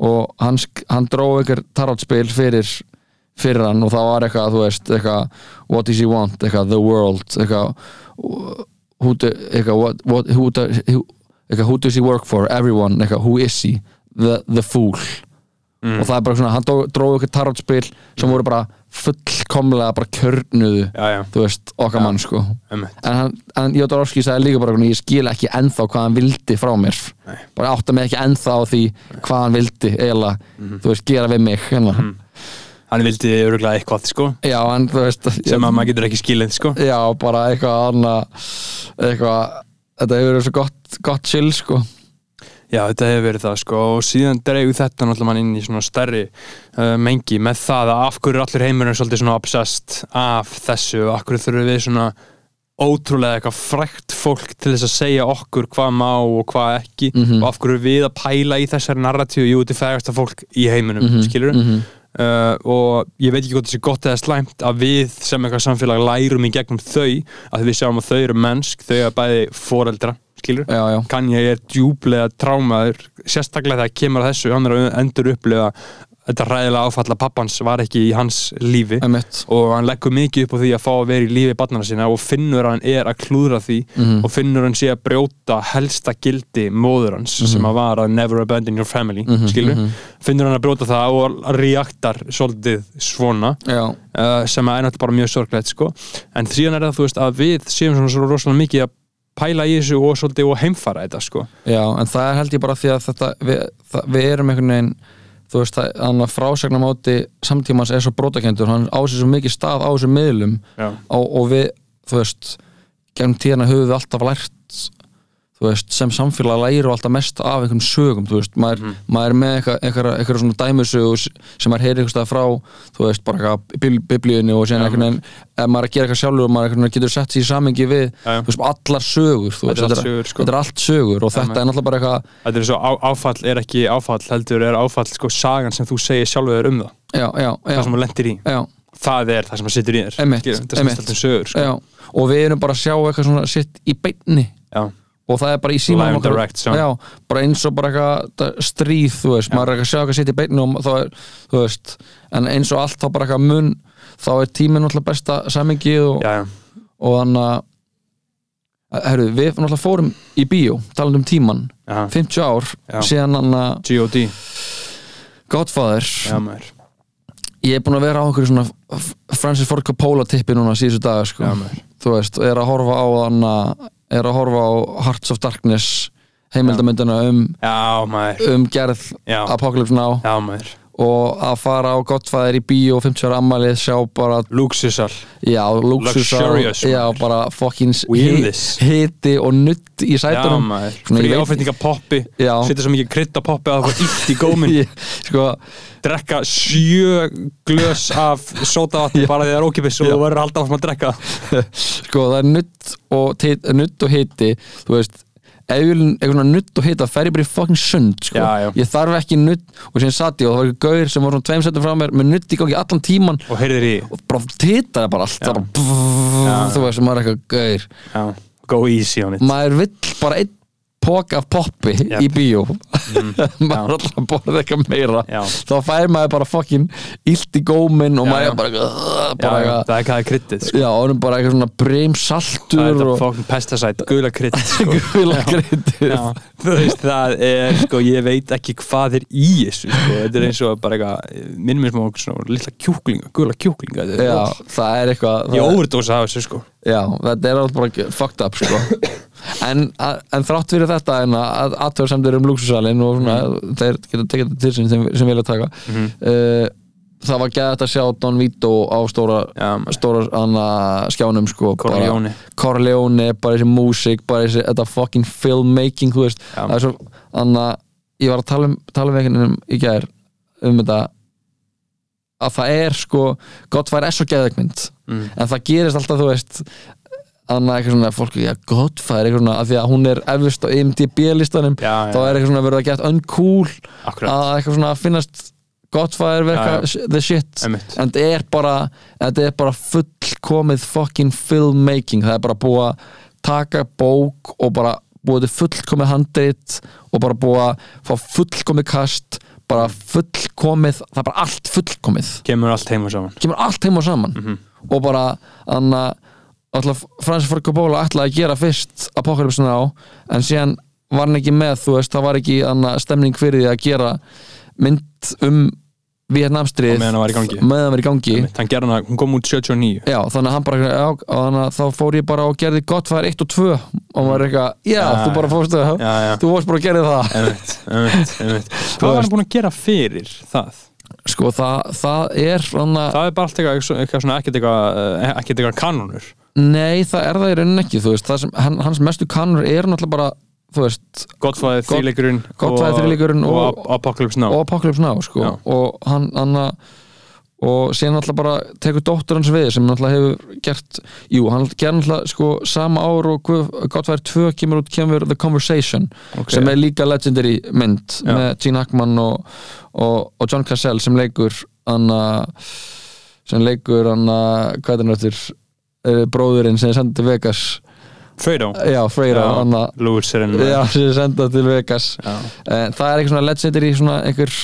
Og hann, hann dró einhver tarotspil fyrir fyrir hann og það var eitthvað, þú veist eitthvað, what does he want, eitthvað, the world. Eitthvað who, do, eitthvað, what, what, who, do, who, eitthvað, who does he work for, everyone eitthvað, who is he, the, the fool. Og það er bara svona, hann dró, dró eitthvað tarotspil sem voru bara fullkomlega bara kjörnuðu já, já, þú veist, okkar mann sko. En, hann, en Jodorowsky sagði líka bara ég skil ekki ennþá hvað hann vildi frá mér. Nei. bara átta mig ekki ennþá á því hvað hann vildi eiginlega, þú veist, gera við mig hérna. Hann vildi öruglega eitthvað, sko. Já, en þú veist sem að maður getur ekki skilið, sko. Já, bara eitthvað annað eitthvað, þetta hefur verið svo gott, gott chill sko. Já, þetta hefur verið það sko. Og síðan dreigu þetta náttúrulega mann inn í svona stærri uh, mengi með það að af hverju er allir heimurinn svolítið svona obsessed af þessu? Af hverju þurfum við svona ótrúlega eitthvað frækt fólk til þess að segja okkur hvað má og hvað ekki? Mhm. og af hverju er við að pæla í þessari narratíu jú, þetta er fægasta fólk í heiminum, mm Mhm, skilur mhm. Uh, og ég veit ekki hvort þessi gott eða slæmt að við sem eitthvað samfélag lærum í gegnum þau að við sjáum að þau eru mennsk þau eru bæði foreldra, skilur já, já, Kanye er djúblega trámaður sérstaklega þegar kemur að þessu hann er að endur upplifa þetta ræðilega áfalla pappans var ekki í hans lífi emitt og hann leggur mikið upp á því að fá að vera í lífi barnana sína og finnur hann er að klúðra því Mhm. og finnur hann sé að brjóta helsta gildi móður hans sem að var að never abandon your family skilur, mhm. finnur hann að brjóta það og reaktar svolítið svona uh, sem er náttúrulega bara mjög sorglegt sko. en síðan er það þú veist að við séum svona svo rosalega mikið að pæla í þessu og svolítið og heimfara þetta sko. já, en það er held ég bara því að þetta, við, það, við erum einhvern veginn þú veist, hann að frásagnamáti samtímans er svo brótakendur, hann á sér svo mikið stað á þessum miðlum og, og við, þú veist gegnum tíðana höfum við alltaf lært veist, sem samfélag læru alltaf mest af einhverjum sögum, veist maður, Mhm. maður er með eitthvað, eitthvað svona dæmusögu sem maður heyri eitthvað stað frá þú veist, bara eitthvað bibl- biblíunni og síðan Já, einhvern veginn, ef maður er að gera eitthvað sjálfur og maður getur sett sér í samengi við já. þú veist, allar sögur Þetta er veist, allt sögur, sko. þetta er allt sögur og þetta maður. er náttúrulega bara eitthvað Þetta er svo á, áfall er ekki áfall heldur er áfall sko sagan sem þú segir sjálfur um það það sem þú lendir í það er það sem að situr í þér einmitt. snýst alltaf um sögur sko. og við erum bara að sjá eitthvað svona sitt í beinni. Og það er bara í já, bara eins og bara eitthvað það- stríð, þú veist, maður er ekki að sjá eitthvað sitt í beinu og þá er, þú veist en eins og allt þá bara eitthvað mun þá er tíminn náttúrulega besta samingi og, Já, já. og þannig að herru, við náttúrulega fórum í bíó talandi um tíman, Já. 50 ár Já. síðan hann að G.O.D. Godfather Já, ég er búin að vera á okkur svona Francis Ford Coppola tippi núna síðustu daga sko. Já, þú veist, og er að horfa á hann er að horfa á Hearts of Darkness heimildamöndina um, um gerð. Apocalypse Now. Já, maður og að fara á Godfather í bíó og 50 ára ammalið sjá bara, Luxusal. Já, luxusal já, bara this. hiti og nutt í Já, sætunum Frí veit- áfætninga poppi Já. Setja svo mikið krydd á poppi að það var illt í góminn. Ég- sko, Drekka sjö glös af sótavatni bara því það er ókipis og Já. þú verður alltaf að drekka. Sko það er nutt og, nutt og hiti þú veist ef ég vil eitthvað nutt og hita fer ég bara í fucking sund sko. Já, já. ég þarf ekki nutt og síðan satt ég og það var ekki gaur sem var svona tveim setjum frá mér með nutt í gangi allan tíman Og heyrðir í. Og bara tita það bara allt. Það bara, Já. þú veist, maður er eitthvað gaur. Go easy on it. Maður vill bara einn pók af poppi Jep. í bíó maður er alltaf borða eitthvað meira Já. þá fær maður bara fucking illt í góminn og Já, maður bara, eitthvað, uh, bara já, eitthvað það er hvað það er kryddið sko. og hann er bara eitthvað svona Það breymsaltur er þetta og fókn pestasæt, gula krydd sko. gula veist, það er, sko, ég veit ekki hvað er í þessu, sko, þetta er eins og bara eitthvað, minnum mér smá svona lilla kjúklinga, gula kjúklinga, það er eitthvað ég það- óverdósa af þessu, sko. Já, þetta er alveg bara fucked up sko. en, en þrátt fyrir þetta en að aðtöðarsemdir um lúksusalinn og svona, Mhm. þeir geta tekið þetta til sín sem, sem vilja taka uh, það var gæðið að sjá Don Vito á stóra, maður. stóra anna, skjánum sko, Corleone. Corleone, bara þessi músík bara þessi, þetta fucking filmmaking þú veist, Já. það er svo anna, ég var að tala um, tala um einhvern veginn í gær um þetta að það er sko Godfire er svo geðveikmynd Mm. en það gerist alltaf þú veist annað eitthvað svona fólk, já Godfire eitthvað svona, af því að hún er efust á IMDb listanum Já, já. þá er eitthvað svona verið að geta uncool Akkurat, að eitthvað svona finnast Godfire verka Já, the shit Einmitt. en þetta er bara þetta er bara fullkomið fucking filmmaking, það er bara búið að taka bók og bara búið til fullkomið handrit og bara búið að fá fullkomið kast bara fullkomið, það er bara allt fullkomið kemur allt heima saman. kemur allt heim og saman Mhm. og bara þannig að Francis Ford Coppola ætlaði að gera fyrst Apocalypse Now en síðan var hann ekki með þú veist, það var ekki anna, stemning fyrir því að gera mynd um Vietnamstrið meðan það var í gangi. það var gangi Einmitt. Hann kom út 79. já, þannig að hann bara já, þannig að þá fór ég bara og gerði Godfather 1 og 2 og maður er eitthvað, já, Já, þú bara fórstu já. þú fórst bara að gera það Einmitt, einmitt, einmitt. Hvað var hann búin að gera fyrir það? sko, það, það er þannig Það er bara allt eitthvað, eitthvað ekkert eitthvað, eh, ekkert eitthvað kanonur. Nei, það er það í rauninni ekki veist, sem, hans mestu kannur er náttúrulega bara, þú veist Godfather, God- þrýleikurinn Godfather, þríleikurinn og, og- og Apocalypse Now. og Apocalypse Now sko. Og hann, hann og síðan alltaf bara tekur dóttur hans við sem alltaf hefur gert jú, hann gerði alltaf sko sama ár og Godfather 2 kemur út kemur The Conversation Ok. sem er líka legendary mynd Já. með Gene Hackman og, John Cassell sem leikur hann að sem leikur hann að hvað er hann uh, bróðurinn sem er sendið til Vegas Fredo. já, er enn já, sem er sendið til Vegas Já. Eh, það er eitthvað svona legendary svona einhver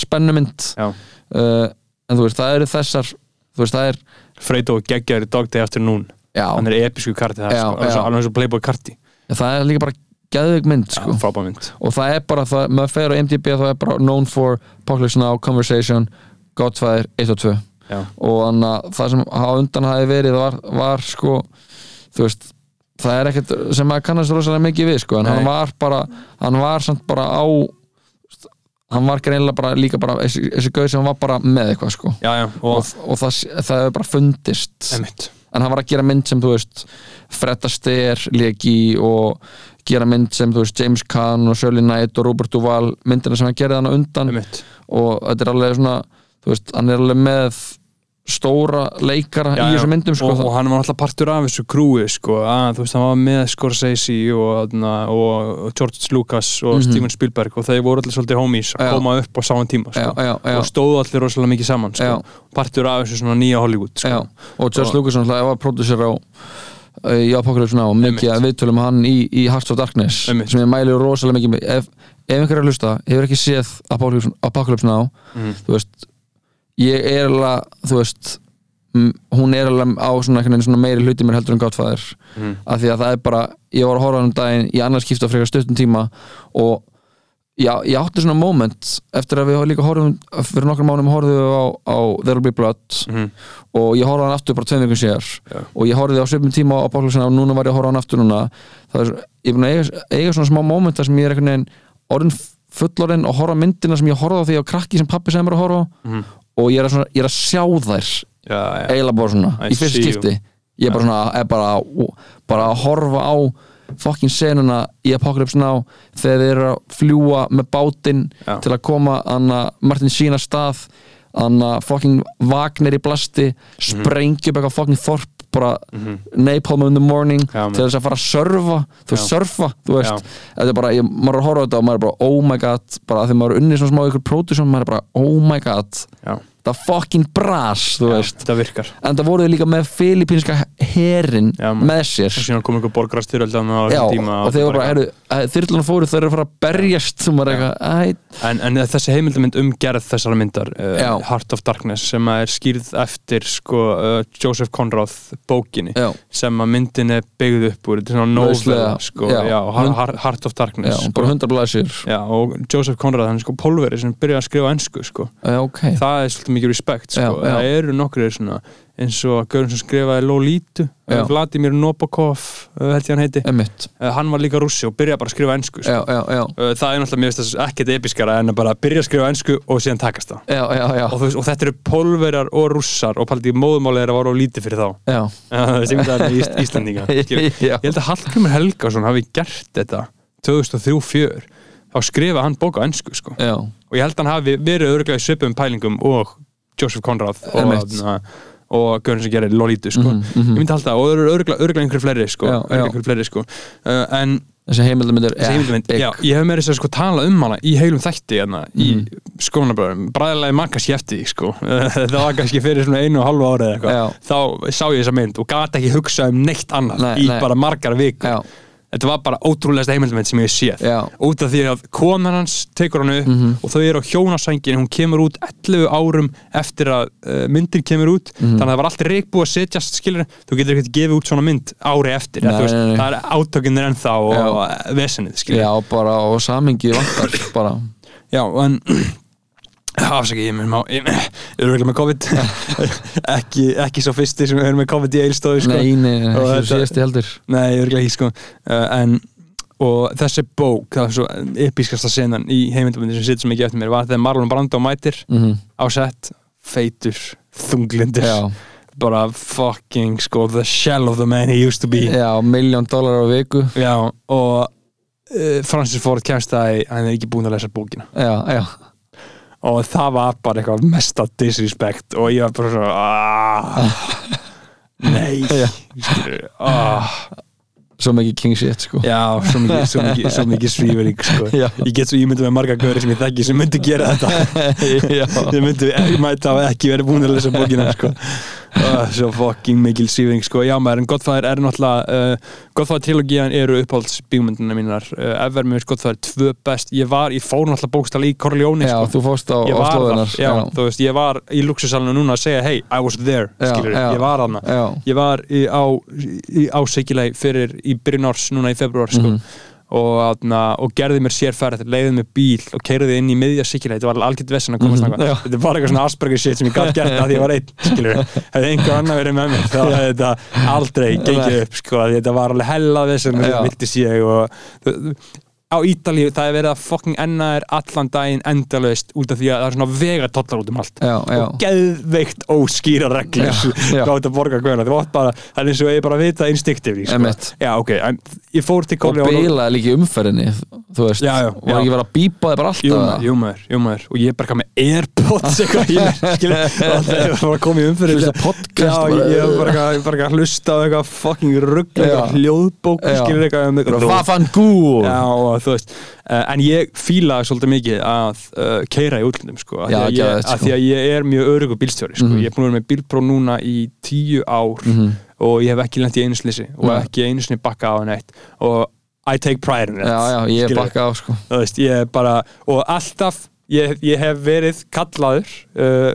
spennumynd Já. uh, en þú veist, það eru þessar þú veist, það er Fredo geggjar í Day Afternoon já, hann er episku karti það Já, sko, alveg já. eins og Playboy karti það er líka bara geðveik mynd sko. sko. frábæmynd og það er bara, það, maður fer á MDB það er bara known for Apocalypse Now, Conversation Godfather 1 og 2 Já. og þannig að það sem á undan hafi verið var, var sko þú veist, það er ekkert sem maður kannast rosalega mikið við sko, en Nei. hann var bara hann var samt bara á hann var greinilega bara líka bara þessi, gauð sem hann var bara með eitthvað sko. Já, já, og, og, og það, það hefur bara fundist. Emitt en hann var að gera mynd sem þú veist Fred Astaire leki og gera mynd sem þú veist James Caan og Shirley Knight og Robert Duvall myndina sem hann gerði hann á undan. Emitt og þetta er alveg svona þú veist, hann er alveg með stóra leikara í þessum myndum sko, og, og hann var alltaf partur af þessu krúi sko, að, þú veist, hann var með Scorsese og, og, og George Lucas og Steven Spielberg og þeir voru allir svolítið homies að. Já. koma upp á sáan tíma sko, Já, já, já. og stóðu allir rosalega mikið saman sko, Já. partur af þessu svona nýja Hollywood sko. Já, og George Lucas var pródusser á uh, í Apocalypse Now og mikið viðtölum hann í, í Hearts of Darkness Einmitt. sem ég mæli rosalega mikið ef, ef einhver er að hlusta, hefur ekki séð Apocalypse, Now Mhm. þú veist, ég er alveg þú veist, hún er alveg á svona, svona meiri hluti mér heldur en Godfather Mhm. af því að það er bara, ég var að horfa um daginn í annars skipta frekar stuttum tíma og já, ég átti svona moment eftir að við líka horfum fyrir nokkrum mánum horfum við á, á There'll Be Blood Mhm. og ég horfði á hann aftur bara tveim vikum síðar Já. og ég horfði á svipum tíma á Now og núna var ég að horfa hann aftur núna það er, ég er búin að eiga, eiga svona smá momenta sem ég er einhvern veginn orðin fullorinn og horfa myndina sem ég horfði á því var krakki sem pappi sem er að horfa á Mhm. Og ég er, að svona, ég er að sjá þær já, já. eiginlega bara svona, I í you. skipti ég er bara svona, er bara, bara að horfa á fokkin senuna í Apocalypse Now þegar þeir eru að fljúa með bátinn til að koma anna, Martin að stað anna, fokkin Wagner í blasti Mhm. sprengja upp eitthvað fokkin þorp bara napalm in the morning Já, til þess að fara að surfa þú veist, surfa, þú veist. Þetta er bara, ég, maður að horfa á þetta og maður er bara, oh my god bara þegar maður er unnið svona smá ykkur pródusum, maður er bara, oh my god. Já. Það fucking bras, veist. þetta virkar. En það voru þau líka með filipínska herin Já, maður. með sér. Og síðan kom einhver borgarastyröldan Já, og þeir bara, heyrðu, þyrluna fóru þau eru að fara að berjast. En, en þessi heimildamind um gerð þessara myndar Já. uh, Heart of Darkness sem er skýrð eftir sko, uh, Joseph Conrad bókinni já, sem að myndin er byggð upp úr. Þetta er svona Lauslega, sko, já. já, Heart of já, Darkness sko. bara hundra blæsir Já, og Joseph Conrad, hann er sko pólveri sem byrjaði að skrifa ennsku sko. Já, ok, það er svolítið mikið respekt sko. Já, já. það eru nokkur svona eins og Gaurin sem skrifaði Lolítu Já. Vladimir Nabokov uh, held ég hann heiti emitt uh, hann var líka rússi og byrjaði bara að skrifa ennsku sko. Það er náttúrulega, mér finnst það ekkert episkara en að bara byrja að skrifa ennsku og síðan takast það já, já, já, og, og þetta eru pólverjar og rússar og paldið móðumáli er að vara of lítið fyrir þá sem þetta er Ís Íslandinga ég held að Hallgrimur Helgason hafi gert þetta 2003-04 þá skrifa hann bók á ennsku sko. já. og ég held að hann hafi verið örglega í svipum pælingum og Joseph Conrad og, og Gaurin sem gerir Lolítu sko. Mhm, mhm. ég myndi halda og örglega einhverju fleiri sko. Já, já. fleiri sko. uh, en Þessi heimildamynd, já, ég hef meira þess að sko tala um hana í heilum þætti hérna, í Mhm. skónabröðum, bræðilegi maður kannski eftir sko, það var kannski fyrir svona einu og halvu árið þá sá ég þessa mynd og gata ekki hugsað um neitt annað Nei, í nei. bara margar vikur Já, þetta var bara ótrúlegasta heimildamynd sem ég séð. Já, út af því að konan hans tekur hann upp Mhm. og þau eru á hjónasængin hún kemur út 11 árum eftir að uh, myndin kemur út. Mhm. þannig að það var allt reikbúið að setjast skilur þú getur ekkert gefið út svona mynd ári eftir Nei, veist, nei, nei. það er átökinir ennþá og uh, vesenið skilur já, bara og samingi vantar bara. Já, en afsaki, ég mun má ég er örugglega með COVID. Ekki, ekki svo fyrsti sem er með COVID í eilstóðu sko. Nei, nei, nei, ekki þetta- síðasti heldur. Nei, örugglega ekki sko. uh, en og þessi bók, það er svo episkasta senan í heimildamöndi sem situr svo mikið eftir mér var þegar Marlon Brando mætir mm á sett, feitur þunglindur, Já, bara fucking sko, the shell of the man he used to be. Já, miljón dólar á viku. Já, og uh, Francis Ford kemst það í hann er ekki búin að lesa bókina. Já, já, og það var bara eitthvað mesta disrespect og ég var bara svona ah, nei Já. skilur, ah, svo mikið king shit sko já, svo mikið, svo mikið, svo mikið svífering sko. Já. ég get svo ímyndið með marga gauri sem ég þekki sem myndi gera þetta ég myndi, mætti hafa ekki verið búin að lesa bókina sko. Svo fucking mikil svífering sko. já maður, en Godfather er náttúrulega uh, Godfather trilogían eru uppáhalds bígmyndina mínar, uh, ever finnst Godfather tvö best, ég var, ég fór náttúrulega bókstala í Corleone já sko. þú fóst á, slóðunar þar, já, þú veist, ég var í luxusalinu núna að segja, hey, I was there Já, skilur, já. ég var já, ég var í, á, í, á Sigilei fyrir í byrjun árs, núna í februar sko. Mhm. Og, atna, og gerði mér sérferð leiði mér bíl og keiriði inn í miðja Sigilei þetta var algjört vessan að komast mm já. þetta er bara eitthvað svona Asperger shit sem ég gæti gert að því ég var einn, skilur hefði einhver annar verið með mér þá hefði þetta aldrei gengið upp, sko, þetta var alveg hella vessan, Já. vilti sé og á Ítalíu, það er verið að fucking enna er allan daginn endalaust út af því að það er svona vegatollar út um allt já, já, og geðveikt óskýra reglur já. gátt að borga guðuna það var bara, það er eins og ég bara vita instinktivli sko. Emmett. já ok, en ég fór til og Corleone bilaði líka umferðinni þú veist, Já, já. ekki verið að bípa þig bara alltaf jú maður, jú maður og ég er bara með Airpods eitthvað mér skilur, og það var að koma í bara. ég ég var bara ég bara að hlusta á eitthvað fucking rugg Já. eitthvað þú veist, uh, en ég fílaði svolítið mikið að uh, keira í útlöndum sko, af Já, að, ég, að sko. því að ég er mjög örugur bílstjóri sko. Mhm. ég er búin að vera með bílpró núna í tíu ár Mhm. og ég hef ekki lent í einu slisi og Nei. ekki einu sinni bakka á neitt og I take pride in it Já, já, ég er bakka á sko veist, ég er bara og alltaf, ég, ég hef verið kallaður uh,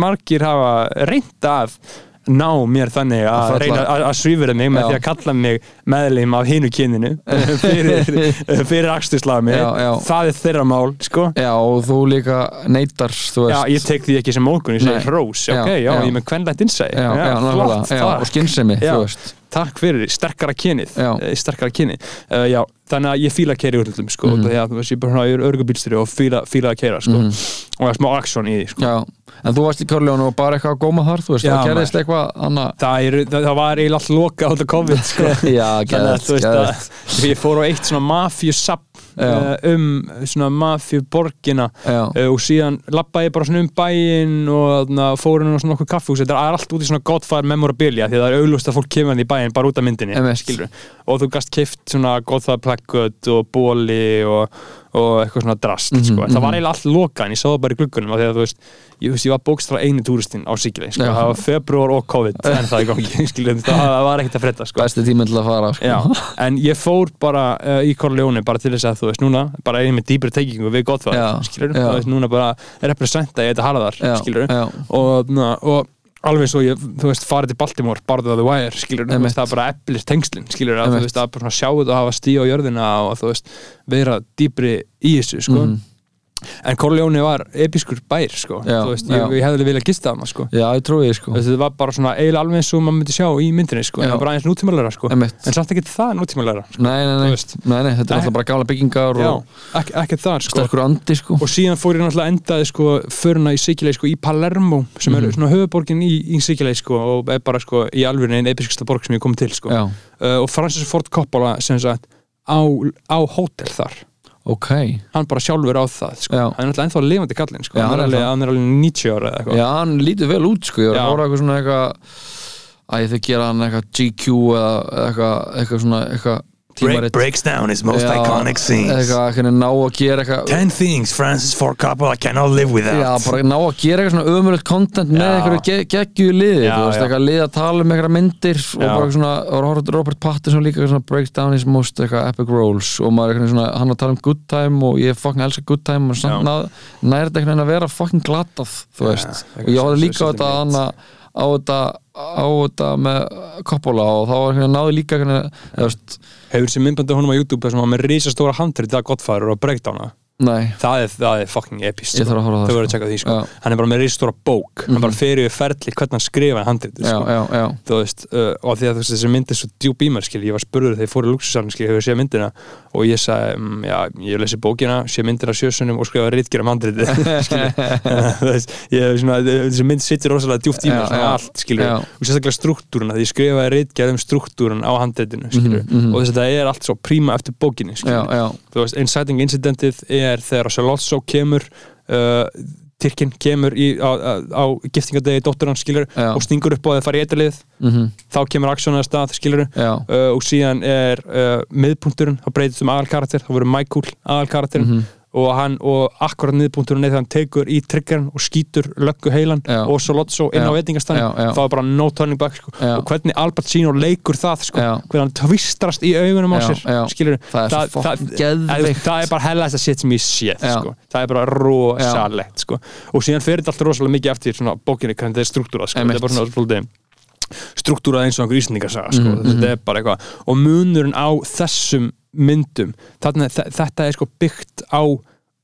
margir hafa reynd að ná mér þannig Að að reyna að, að svífura mig með Já. því að kalla mig meðleim af hinu kyninu. Fyrir, fyrir já. það er þeirra mál, sko. Já, og þú líka neytar, þú Já, ég tek því ekki sem mókun, ég segi hrós, ok, já, ég með kvenlegt innsæði já, og veist. takk fyrir, sterkara kynið. Eh, sterkara kynið, uh, já, þannig að ég fíla að keira í úrlundum, sko, mm -hmm. þú veist, ég er örgubílstjóri og fíla, fíla að keira, sko. Mhm. Og það er smá aksjón í því, sko. En þú varst í Körljónu og bara eitthvað að góma þar, þú veist, Já, það gerðist eitthvað annað. Það, er, það, það var eiginlega allt loka út af COVID, sko. Já, að ég fór á eitt svona mafjusap Já. uh, um svona mafjuborgina uh, og síðan lappaði ég bara svona um bæinn og þarna, fór inn á svona okkur kaffhús þetta er allt út í svona Godfather memorabilia því að það er auglust að fólk kemur hann í bæinn bara út af myndinni skilur og þú gast kift svona Godfather plakkut og bóli og, og eitthvað svona drast Mhm, sko. það var mhm. eiginlega allt lokað en ég sá það bara í gluggunum þú veist, ég, veist, ég var bókstara einu túristinn á Sikilei, sko. Það var februar og COVID en það gangi, skilur, það, það var ekkert að fredda sko. besti tíminn til að fara sko. En ég fór bara uh, í Corleone bara til þess að þú veist núna bara einu með dýpri tengingu við þú veist núna bara representa ég þetta harðar og, og alveg svo ég, þú veist, farið til Baltimore barðið á The Wire, skilur, þú veist, það er bara eplir tengslin, skilur, að þú veist, að bara sjá þetta og hafa stíð á jörðina og þú veist, vera dýpri í þessu, sko. Mhm. En Corleone var episkur bær, sko. Já, veist, ég, ég hefði viljað gista hana, sko. Já, ég trúi því sko. þetta var bara svona eiginlega alveg eins og maður myndi sjá í myndinni, sko, en Já. það var bara aðeins nútímalega, sko. Einmitt. en samt ekki það nútímalega, sko nei, nei, nei, nei, nei, þetta er alltaf bara gamla byggingar Já, og ekki, ekki þar sko. sterkur andi sko. og síðan fór ég náttúrulega endaði sko föruna í Sikilei sko í Palermo sem er Mhm. svona höfuborgin í, í Sikilei sko og er bara sko í alveg einn episksta borg sem ég kom til sko. Uh, og Francis Ford Coppola sem sagt á, á hótel þar ok. Hann bara sjálfur á það sko. Hann er alltaf ennþá lifandi kallinn sko. Hann, er hann hann er alveg 90 ára eða eitthvað. Já, hann lítur vel út sko. ég hóra eitthvað svona eitthvað að þau gera hann eitthvað GQ eða eitthvað, eitthvað svona eitthvað tímarit breaks down his most Já, iconic scenes. eitthvað, eitthvað ná að gera eitthvað Ten things Francis Ford Coppola cannot live without. Já, bara ná að gera eitthvað svona ömurlegt content með Já. eitthvað ge geggju liði þú veist, eitthvað lið að tala um eitthvað myndir og bara svona, Robert- Pattinson líka svona breaks down his most eitthvað epic roles og maður eitthvað svona, hann að tala um good time og ég fucking elska good time og samt Já. náð, nær þetta einhvern veginn að vera fucking glatað þú veist, eitthvað og ég hóði líka á þetta media. hann að á þetta, á þetta með Coppola og þá hérna náði líka hérna, hefur sér myndbandi honum á YouTube sem var með risastóra handrið það Godfather og breakdowna nei það er, það er fucking epist Ég þarf að horfa á það, þau verður að sko. tjekka því sko. Já. hann er bara með risastóra bók hann bara fer yfir ferli hvernig hann skrifa handrið já, sko. já, já, þú veist, uh, og því að þú veist, þessi mynd er svo djúb í mér, skil, ég var spurður þegar ég fór í luxusafn, skil, hefur séð myndina og ég sagði, um, já, ég lesi bókina séð myndina sjösunum og skrifa rítgjur um handriti skil, þú veist ég, svona, þessi mynd sittir rosalega djúpt í mér Já, svona já. allt, skilur, Já. og sérstaklega struktúruna því ég skrifaði rítgjur um struktúrun á handritinu, skilur, Mhm, mhm. og þess að það er allt svo príma eftir bókinni, já, skilur, já, þú veist, inciting incidentið er þegar Solozzo kemur uh, Tyrkin kemur í, á, á, á giftingadegi dóttur hans og stingur upp á að fara í eitthvað mhm, þá kemur aksjónu að stað uh, og síðan er uh, miðpunkturinn, þá breytist um aðalkarakter þá verður Michael aðalkarakterinn. Mhm. Og hann, og akkurat er þegar hann tekur í triggerinn og skýtur löggu heilan Já. og Solozzo inn á já. þá er bara no turning back sko. Og hvernig Al Pacino leikur það sko. Hvernig hann tvistrast í augunum á sér skilur Það er geðveikt. það, það er bara hellast að shit sem ég Já. sko. það er bara rosalegt sko. og síðan fer þetta alltaf rosalega mikið eftir svona bókinni hvernig þetta er struktúrað sko. Þetta er bara svona struktúrað eins og einhver íslendingarsaga sko. Mhm, þetta er bara eitthvað. Og munurinn á þessum myndum þarna, þe- þetta er sko byggt á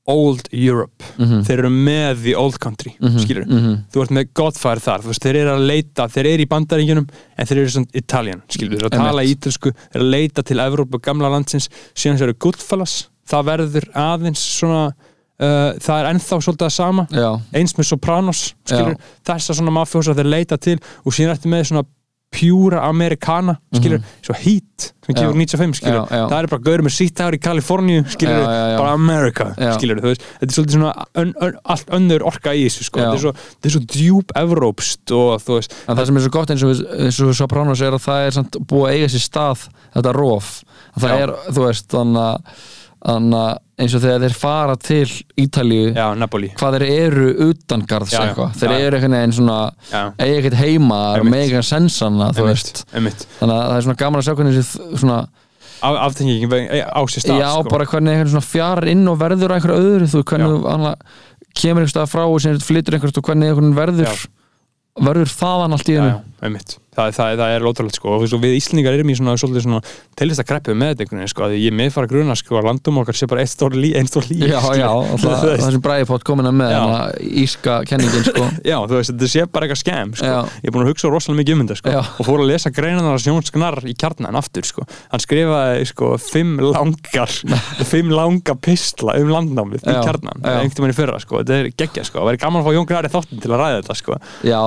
Old Europe. Mhm. þeir eru með the Old Country mm skilur, þú ert með Godfather þar veist, þeir eru að leita, þeir eru í bandaríkjunum en þeir eru svona Italian, þeir eru að tala ítölsku, þeir eru að leita til Evrópu gamla landsins, síðan þeir eru Goodfellas það verður aðeins svona uh, það er ennþá svolítið að sama. Já, eins með Sopranos, skilur Já. þess að svona mafjósa þeir leita til og síðan ertu með svona pjúra amerikana skilur, svo Heat sem Mhm. Já. gefur 95 skilur, Já, já. það er bara gauður með ár í Kaliforníu skilur, Já, bara America skilur, veist, þetta er svolítið svona ön, ön, allt önnur orka í þessu sko. Þetta er svo, þetta er svo djúb evrópst og þú veist, en það sem er svo gott eins og, eins og Sopranos er að það er samt búið að eiga sér stað þetta rof. Að það er, þú veist, þannig að þannig að eins og þegar þeir fara til Ítalíu, já, hvað þeir eru utangarðs Já, eitthvað, þeir Já. eru einhvern veginn svona já, eiga ekkert heima, Einmitt. með ekkert sensana þú veist, einmitt, þannig að það er svona gaman að sjá hvernig þessi svona, Af- aftengingin veg- á sér stað já, sko. bara hvernig einhvern svona fjarar inn og verður að einhverju öðru, þú, hvernig Já. þú annað, kemur einhver stað frá og sem flytur einhvert og hvernig einhvern verður verður þaðan allt í hennu einmitt það, það, það er ótrúlega sko og við Íslendingar erum í svona, svolítið svona tilist að kreppu með þetta einhvern veginn sko að ég með fara gruna sko að landum okkar sé bara einn stór lí Já, já, það, það sem Bræðipott komin að með hana, íska kenningin sko. já, þú veist, þetta sé bara eitthvað skemm sko. Já. ég er búin að hugsa rosalega mikið um þetta sko. Já. og fór að lesa greinanar að Sjón Sknar í kjarnan aftur sko. hann skrifaði sko fimm langar fimm langa pistla um landnámið í kjarnan, einhvern veginn í fyrra sko. þetta er geggja, sko, það væri gaman að fá Jón Gnar í þáttin til að ræða þetta sko. Já,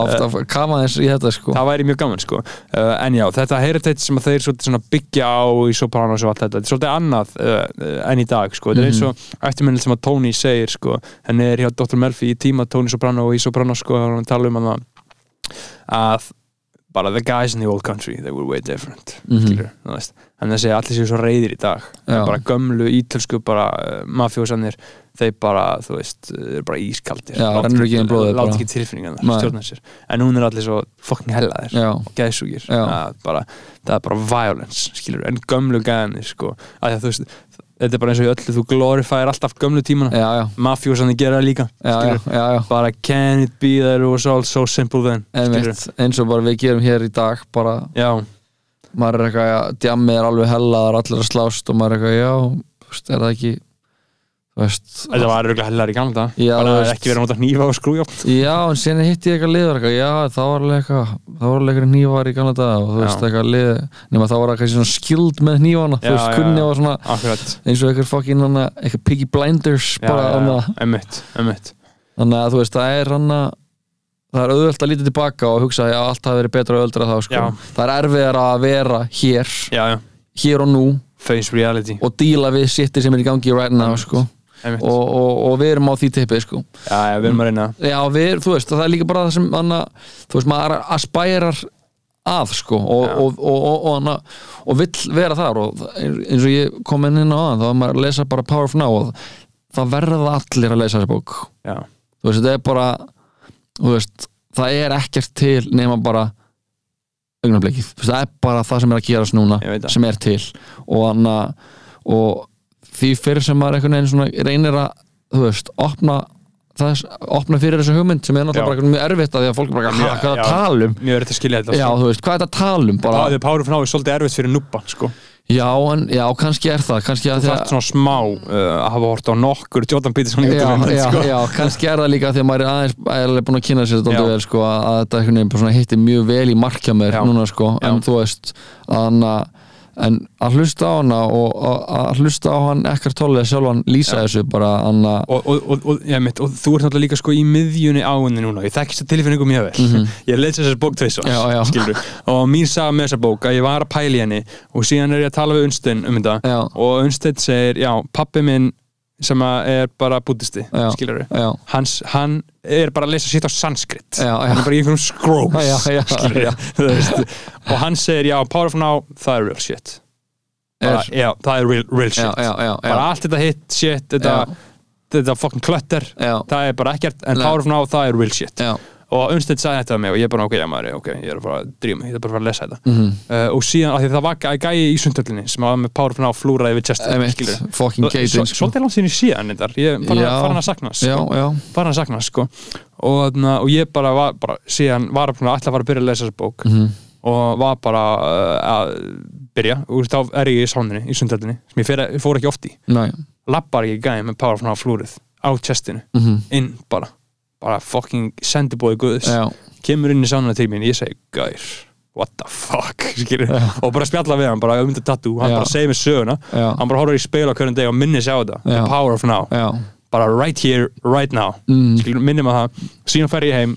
það væri mjög gaman sko. uh, en já, þetta heritage sem þeir svolítið byggja á í Sopranos og allt þetta, þetta er svolítið annað uh, enn í dag, sko, þetta er eins Mhm. og eftirminnil sem að Tony segir, sko henni er hjá Dr. Murphy í tíma Tony Soprano og í Sopranos, sko, hann tala um hann að bara the guys in the old country they were way different skilur, þú veist. En þessi allir séu svo reyðir í dag. Bara gömlu ítölsku bara uh, mafjósanir þeir bara, þú veist, uh, eru bara ískaldir. Rennur ekki ekki tilfinningan sér. En hún er allir svo fucking hellaðir er bara, það er bara violence skilur, en gömlu gæðanir sko, að þú veist, þetta er bara eins og í öllu þú glorifæir alltaf gömlu tímana. Mafjósanir gera það líka já, já, já, bara can it be that it was all so simple then. Einmitt, eins og bara við gerum hér í dag bara, já, maður er eitthvað, djammið er alveg hella það er allir að slást og maður er eitthvað, já er það ekki þetta var örgulega hellar í gamla Já, bara veist. ekki verið að nota hnífa og skrújátt já, en sen hitti ég eitthvað liður eitthvað, já, það var alveg það nývar í gamla og þú veist, eitthvað lið nema það var eitthvað skild með nývana þú veist, kunni var svona akkurat, eins og eitthvað fokkin eitthvað piggy blinders já, bara, emitt þannig að þú veist, það er hana það er auðvöld að líta tilbaka og hugsa að allt hafi verið betra og öldra þá sko. Það er erfiðar að vera hér hér og nú og díla við sittir sem er í gangi right now sko. Og, og, og við erum á því tippið sko. já, já, við erum að reyna. Já, við, þú veist, það er líka bara það sem hana, þú veist, maður aspærar að sko og, og, og, og, og, hana, og vill vera þar. Og eins og ég kom inn inn á það þá var maður að lesa bara Power of Now og það verða allir að lesa þessa bók. Já, þú veist, þetta er bara veist, það er ekkert til nema bara augnablikið, það er bara það sem er að gerast núna sem er til. Og, hana, og því fyrir sem maður einhvern veginn svona reynir að þú veist, opna þess, opna fyrir þessu hugmynd sem er náttúrulega bara mjög erfitt að því að fólk bara, Mjög- "Ha, hvað er já. að tala um mjög er þetta að skilja þetta já, sko. þú veist, hvað er þetta að tala um bara, Það er of Now er svolítið erfitt fyrir nubban sko. já, en, já, kannski er það kannski Þú því þarft svona smá uh, að hafa hort á nokkur Jordan Peterson já, já, sko. já, kannski er það líka því að maður er aðeins aðeins búin að kynna sér þetta aldrei vel sko, að, þetta einhvern veginn bara svona hitti mjög vel í markja mér núna sko, en þú veist að hana, en að hlusta á hana og að hlusta á hann ekkert tólið sjálfan lýsa þessu bara hana, og, og, og, mitt, og þú ert náttúrulega líka sko í miðjunni á henni núna. Ég þekki þess að tilfinningu mjög vel. Ég leys þessar bók skilurðu. og mín saga með þessar bók að ég var að pæla í henni og síðan er ég að tala við Unstein um þetta. Já. og Unstein segir, já, pappi minn sem er bara skilur já, Hans, hann er bara að lesa sitt á sanskrit. Já, já. hann er bara í einhverjum scrolls og hann segir, já, Power of Now það er real shit. Bara, er, já, það er real, real shit. já, já, já, bara allt þetta hit shit þetta, þetta fucking klötter það er bara ekkert, en. Power of Now það er real shit. Já. Og Unstead sagði þetta um mig og ég bara ok, já maður, ok, ég er bara að dríma mig, ég er bara að fara að lesa þetta Mhm. uh, og síðan, af því það var gæ- gæi í sundhöllinni sem var með Power of Now flúraði við skilur fucking sko. svolítið langt síðan ég sé hann þetta ég Já. farin að sakna hans já, sko. já, farin að sakna hans, sko og, þarna, og ég bara var, bara, síðan var að að fara að byrja að lesa þessa bók Mhm. og var bara uh, að byrja og þá er ég í sáninni, í sundhöllinni sem ég, ég fór ekki oft í lappar í gæði með Power of Now flúrið á chestinu, mhm. inn bara bara fucking sendibóði guðs. Já, kemur inn í sánuna til mín, ég segi Gaur, what the fuck? Og bara spjalla við hann, bara um þetta tattoo. Hann Já. bara segir mér söguna. Já, hann bara horfður í speil á hverjum deg og minnir sig á þetta. The power of now, bara right here, right now. Mm. skilur, minnir maður það. Síðan fer ég heim,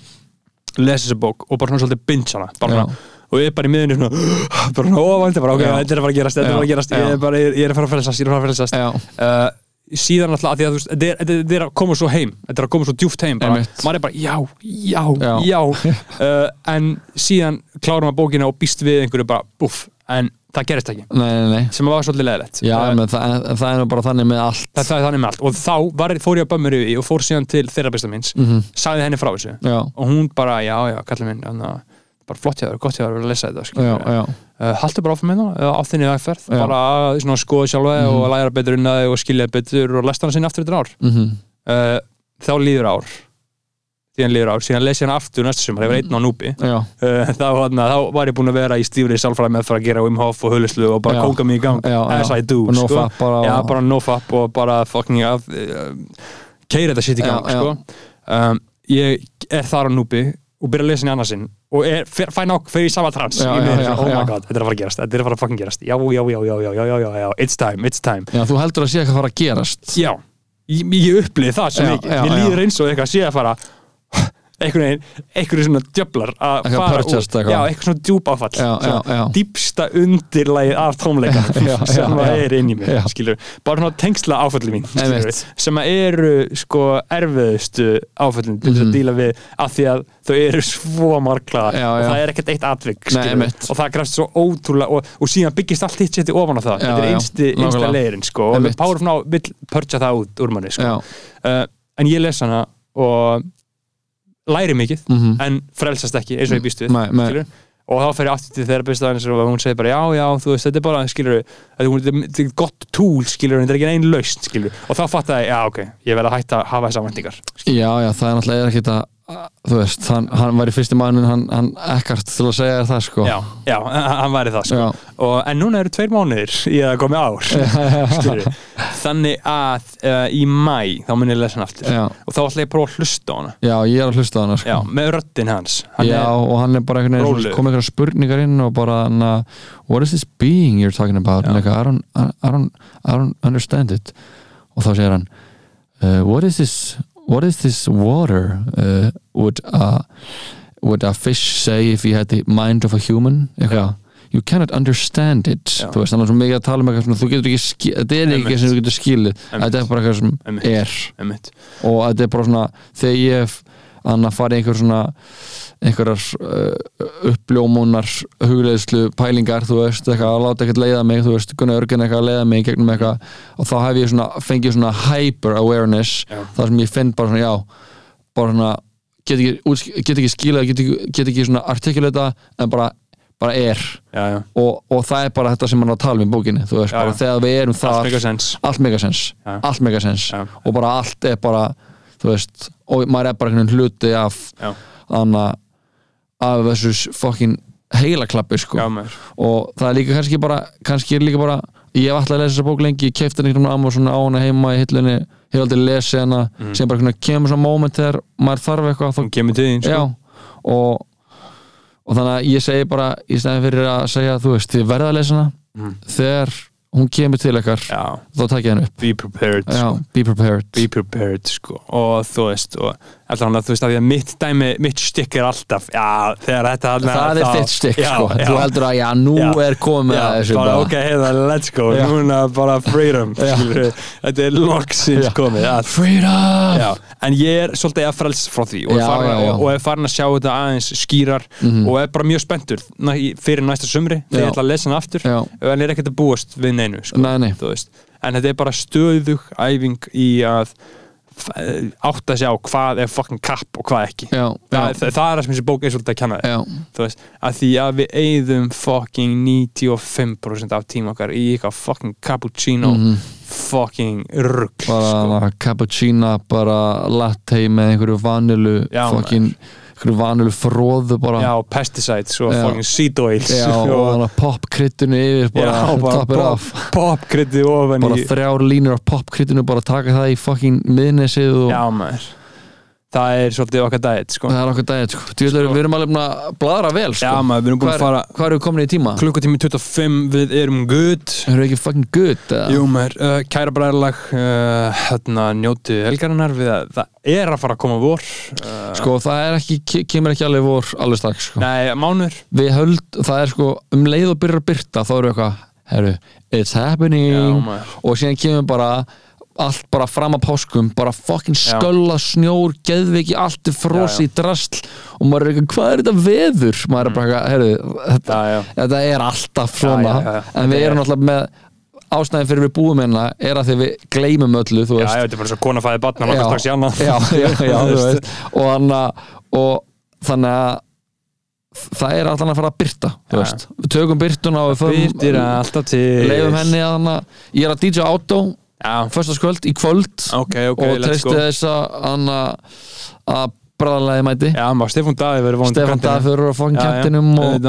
les þessa bók og bara svona svolítið binge hana. Bara svona, og ég er bara í miðunni svona bara svona óvænt, bara ok, þetta er að fara að gerast þetta er að fara að gerast, ég er bara, ég er að fara að frelsast ég er að fara að uh, síðan alltaf að því að þú veist, þetta er, er að koma svo heim þetta er að koma svo djúft heim bara, maður er bara, já, já, Já. já, uh, en síðan klárum maður bókina og býst við einhverju bara, buff, en það gerist ekki. Nei, nei, nei. Sem var svolítið leðilegt já, uh, menn, það, en það er bara þannig með allt. Það, það er þannig með allt. Og þá var, fór ég að bömmur yfir og fór síðan til þeirra besta minns Mhm. sagði henni frá þessu. Já, og hún bara, já, já, kallið minn þannig að bara flott hjá þér, gott hjá þér að lesa þetta uh, haltu bara áfram það uh, á þinni Já. bara að svona, skoða sjálfa Mhm. og læra betur inn að þig og skilja betur og lesta hana sinni aftur þetta ár mhm, uh, þá líður ár síðan líður ár, síðan les ég hana aftur næstu sumar, ég var einn á núpi uh, þá, hana, þá var ég búinn að vera í stífri sálfræði með að gera Wim Hof og hulislu og bara Já. kóka mig í gang Já, as já. I do no sko. bara já, bara no fap og bara fucking keira þetta shit í gang sko. um, ég er þar á núpi og byrja að lesa henni annarsinn og er, fer, fæ nokk fyrir sama trans já, já, já, oh my god, þetta er að fara að gerast þetta er að fara að fucking gerast, já, já, já it's time, it's time. Þú heldur að sé eitthvað að fara að gerast. Já, ég, ég upplýði það sem ekki mér líður eins og eitthvað að sé að fara einhvern veginn, einhverju svona djöflar að fara eitthvað. já, eitthvað. svona djúp áfall dýpsta undirlægið af tónleikanum sem að er inn í mér, Já. skilur bara svona tengsla áfalli mín, skilur sem að eru sko erfiðustu áfallin til þess Mhm. að díla við af því að þau eru svo margla Já, og það er ekkert eitt atvik Nei, skilur, einmitt. og það grafst svo ótrúlega og, og síðan byggist allt hitt sétti ofan á það. Þetta er einsti, einsta leirin sko, og Now vill purcha það út úr manni sko. uh, en ég les hana og læri mikið mhm en frelsast ekki eins og ég býst við nei. skilur. og þá fer ég aftur til þeirra bestafæðins og hún segir bara já, já, þú veist, þetta er bara skilur, þetta er- þetta gott túl skilur, þetta er ekki einn skilur og þá fatt ég, já, ok, ég verð að hætta að hafa þessar væntingar Já, já, það er náttúrulega ekkert að þú veist, hann, hann var í fyrsti maðurinn hann, hann ekkert til að segja það sko. Já, já, hann væri það sko. Og, en núna eru tveir mánuðir í að komi ár þannig að uh, í mæ þá mun ég lesa hann aftur. Já. og þá ætla ég að prófa að hlusta á hana. Já, ég er að hlusta á hana sko. Já, með röddin hans. Hann Já, og hann er bara einhvern veginn komið einhverja spurningar inn og bara hann að what is this being you're talking about? Like, I, don't, I, don't, I don't understand it. Og þá segir hann uh, what is this what is this water uh, would, a, would a fish say if he had the mind of a human? Eitthvað. You cannot understand it. Já. Þú veist, er svo mikið að tala um eitthvað sem þú getur ekki skil, Þetta er ekki sem þú getur skilið. Þetta er bara eitthvað sem Einmitt. er. Einmitt, og þetta er bara svona þegar ég hef hann að fara í einhver svona einhverjar uh, uppljómunar hugleiðslu pælingar þú veist, eitthvað að láta ekkert leiða mig þú veist, Gunnar Örgen eitthvað að leiða mig gegnum eitthvað og þá hef ég svona, fengið svona hyper awareness, Já. þar sem ég finn bara svona, já, bara svona get ekki, get ekki skilað, get ekki, get ekki svona artikulata, en bara bara er, já, já, og, og það er bara þetta sem hann er að tala um í bókinni, þú veist, Já, þegar við erum sens allt megasens allt megasens. Og bara allt er bara þú veist, og maður er bara einhvern veginn hluti af anna, af þessu fokkin heila klappi sko já, og það er líka kannski bara kannski er líka bara, ég hef alltaf að lesa þessa bók lengi ég kefti henni einhvern veginn Amazon á hana heima í hillunni, hef aldrei lesið hana Mhm. sem bara kemur svona moment þegar maður þarf eitthvað þá hún kemur til þín sko. Og, og þannig að ég segi bara í stæðin fyrir að segja, þú veist, þið verða að lesa hana Mhm. þegar hún kemur til ykkar já, þá takk ég henni upp be prepared Já, sko. be prepared be prepared sko. og þú veist og alltaf hann að þú veist að því að mitt dæmi mitt stykk er alltaf já, þegar þetta þarna- Það er þitt stykk já, sko já, Þú heldur að já, nú Já. er komið já, að þessu bara bara. ok, heiða, let's go Já. núna bara freedom Já. skilurðu. þetta er loksins Já. komið Freedom Já, en ég er svolítið að frels frá því og, Já, er farin, já, já. og, og farin að sjá þetta aðeins skýrar Mhm. og er bara mjög spenntur fyrir næsta sumri þegar Já. ég ætla að lesa hann aftur Já. en er ekkert að búast við neinu sko, Nei, nei. þú veist. en þetta er bara stöðug æfing í að f- átta sig á hvað er fucking kapp og hvað ekki. Já, það, já, það, það er það sem þessi bók er svolítið að kenna þér. Að því að við eigðum fucking 95% af tíma okkar í eitthvað fucking cappuccino Mhm. fucking rugg bara sko. cappuccino bara latte með einhverju vanilu Já, fucking, einhverju vanilu fróðu bara. Já, pesticides og fucking seed oils. Já, og popkryttinu yfir bara, bara it pop, popkrytti ofan bara í þrjár línur af popkryttinu bara taka það í fucking miðnesið og já maður það er svolítið okkar dæt sko. það er okkur daginn sko. Djöfull, við erum alveg að bladra vel sko. já maður, við erum búin að fara hvað erum við komin í tíma? klukkutími 25 við erum good erum við ekki fucking good? Jú maður, uh, kæra bræðarlag uh, hérna njóti helgarinnar við að það er að fara að koma vor uh, sko það er ekki, ke- kemur ekki alveg vor alveg strax sko. nei, mánur við höld, það er sko um leið og byrjar að byrta þá eru eitthvað, herru, it's já happening maður og síðan kemur bara allt bara fram að páskum bara Já. skölla, snjór, geðveiki allt er frosi drasl og maður er eitthvað, hvað er þetta veður? maður er bara eitthvað, herru, þetta, já, já, þetta er alltaf svona. Já, en við erum er- náttúrulega með ástæðin fyrir við búum hérna er að því við gleymum öllu, þú já, veist. já, þetta er bara svo kona fæði batna langar strax í annað. Já, já, þú veist. og, hana, og þannig að það er allan að fara að byrta við tökum byrtuna og við alltaf til. leifum henni að hana ég er að DJ Auto já, föstaskvöld í kvöld. Ok, ok, og go. þess að að bræðalagi mæti. Já, maður, Stefán Daði verður kantinum. Dafur og fokkin Já, já, kentinum og,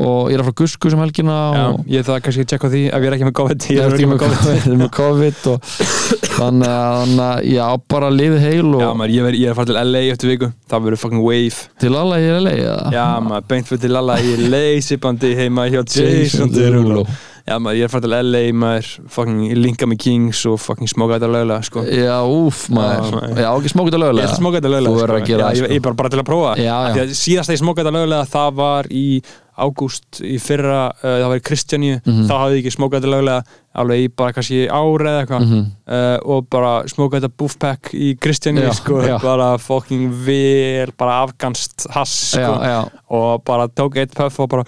og ég er að fara Gusku sem helgina já, ég það kannski að tjekka því ef ég er ekki með COVID. Ég er ekki með COVID, ég er með COVID og þannig að að, já, bara liði heil og já, maður, ég, ver, ég er að fara til LA eftir viku. Það verður fucking wave. Til alla er að leiða já, maður, beint fyrir til alla í leysibandi heima hjá Jason Derulo Já maður, ég er fært til LA maður fucking linka með Kings og fucking smoka þetta lögulega sko. Já, úf, maður. Já. Já, ekki Ég lögulega að smoka þetta lögulega gera já, ég, sko. ég bara, bara til að prófa. Já, því að Síðast að ég smoka þetta lögulega það var í ágúst í fyrra, uh, það var í Kristjaníu Mhm. þá hafði ég ekki smokað þetta lögulega alveg í bara kannski ári eða eitthvað. Mhm. uh, og bara smokað þetta buffpack í Kristjaníu Já, sko, bara fucking vel bara afganst hass sko, Já, já og bara tók eitt puff og bara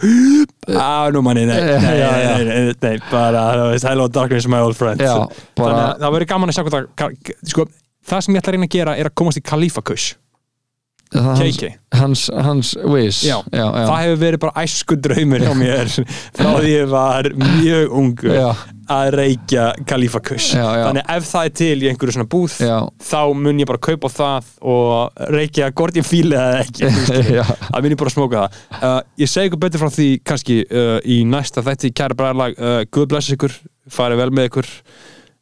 að nú manni, nei, nei, nei, nei, nei bara, hello darkness my old friend. Já, þannig bara að það verður gaman að sjá hvað það sko, það sem ég ætla að reyna að gera er að komast í Khalifa Kush hans, KK hans, hans Wiz. Já. já, já. það hefur verið bara æsku draumur hjá mér frá því ég var mjög ungur Já. að reykja Khalifa Kush. Þannig ef það er til í einhverju svona búð þá mun ég bara kaupa það og reykja hvort ég fíli það eða ekki það mun ég bara smóka það. Uh, ég segi ykkur betur frá því kannski uh, í næsta þætti kæra bræðarlag uh, Guð bless ykkur, farið vel með ykkur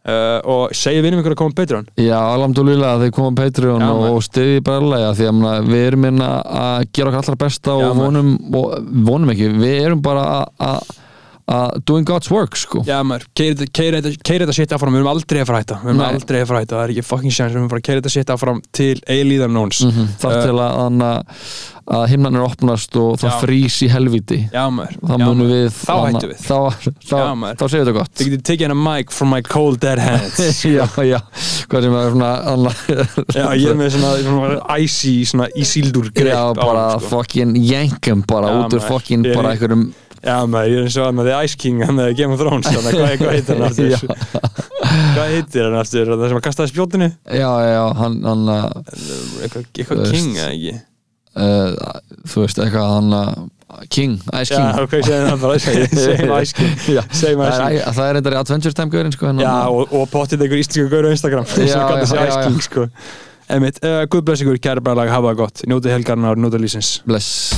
uh, og segi vinum ykkur að koma betur hann Já, alhamdulillah að þeir koma á Patreon Já, og, stiði bræðlega því að við erum hérna að gera okkar allra besta Já, og vonum, og vonum ekki, við erum bara að- að að doing God's work sko. Já maður, keiri þetta shit áfram. Við erum aldrei að fara að hætta. Við erum Nei. aldrei að fara að hætta, það er ekki fucking chance. Við erum bara að keiri þetta shit áfram til eilíðar nóns. Mm þar Uh, til að, að, að himnarnir opnast og það frýs í helviti Já maður, þá við þá hættum við. þá, þá, maður. þá segir þetta gott. Þið getið tekið hennar mic from my cold dead hands. Já, já, hvað sem er svona anna, Já, ég er með svona, svona icy, svona ísíldur greip já, bara sko. fokkin jenkum bara út úr er bara einhverjum Já maður, ég er eins og hann með The Ice King hann með Game of Thrones þannig, að hvað, heitir hann aftur? Já. hvað heitir hann aftur? Það sem að kastaði spjótinu? já, já, hann, hann uh, Eitthvað, eitthvað veist. King eða ekki? uh, þú veist eitthvað hann uh, King, Ice Já, King ok, segjum það bara segjum Ice King Já. það Ice er, King það er reyndar í Adventure Time gaurin sko, Já, hann- og, og pottið einhver íslenska gaur á Instagram sem Já, já, Ice já, King, sko Einmitt, uh, guð bless ykkur, kæra bara lag, hafa það gott Njótið helgarnar, njótið lísins bless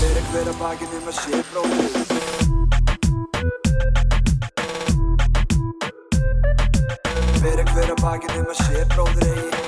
bakið um að sé bróðir eigi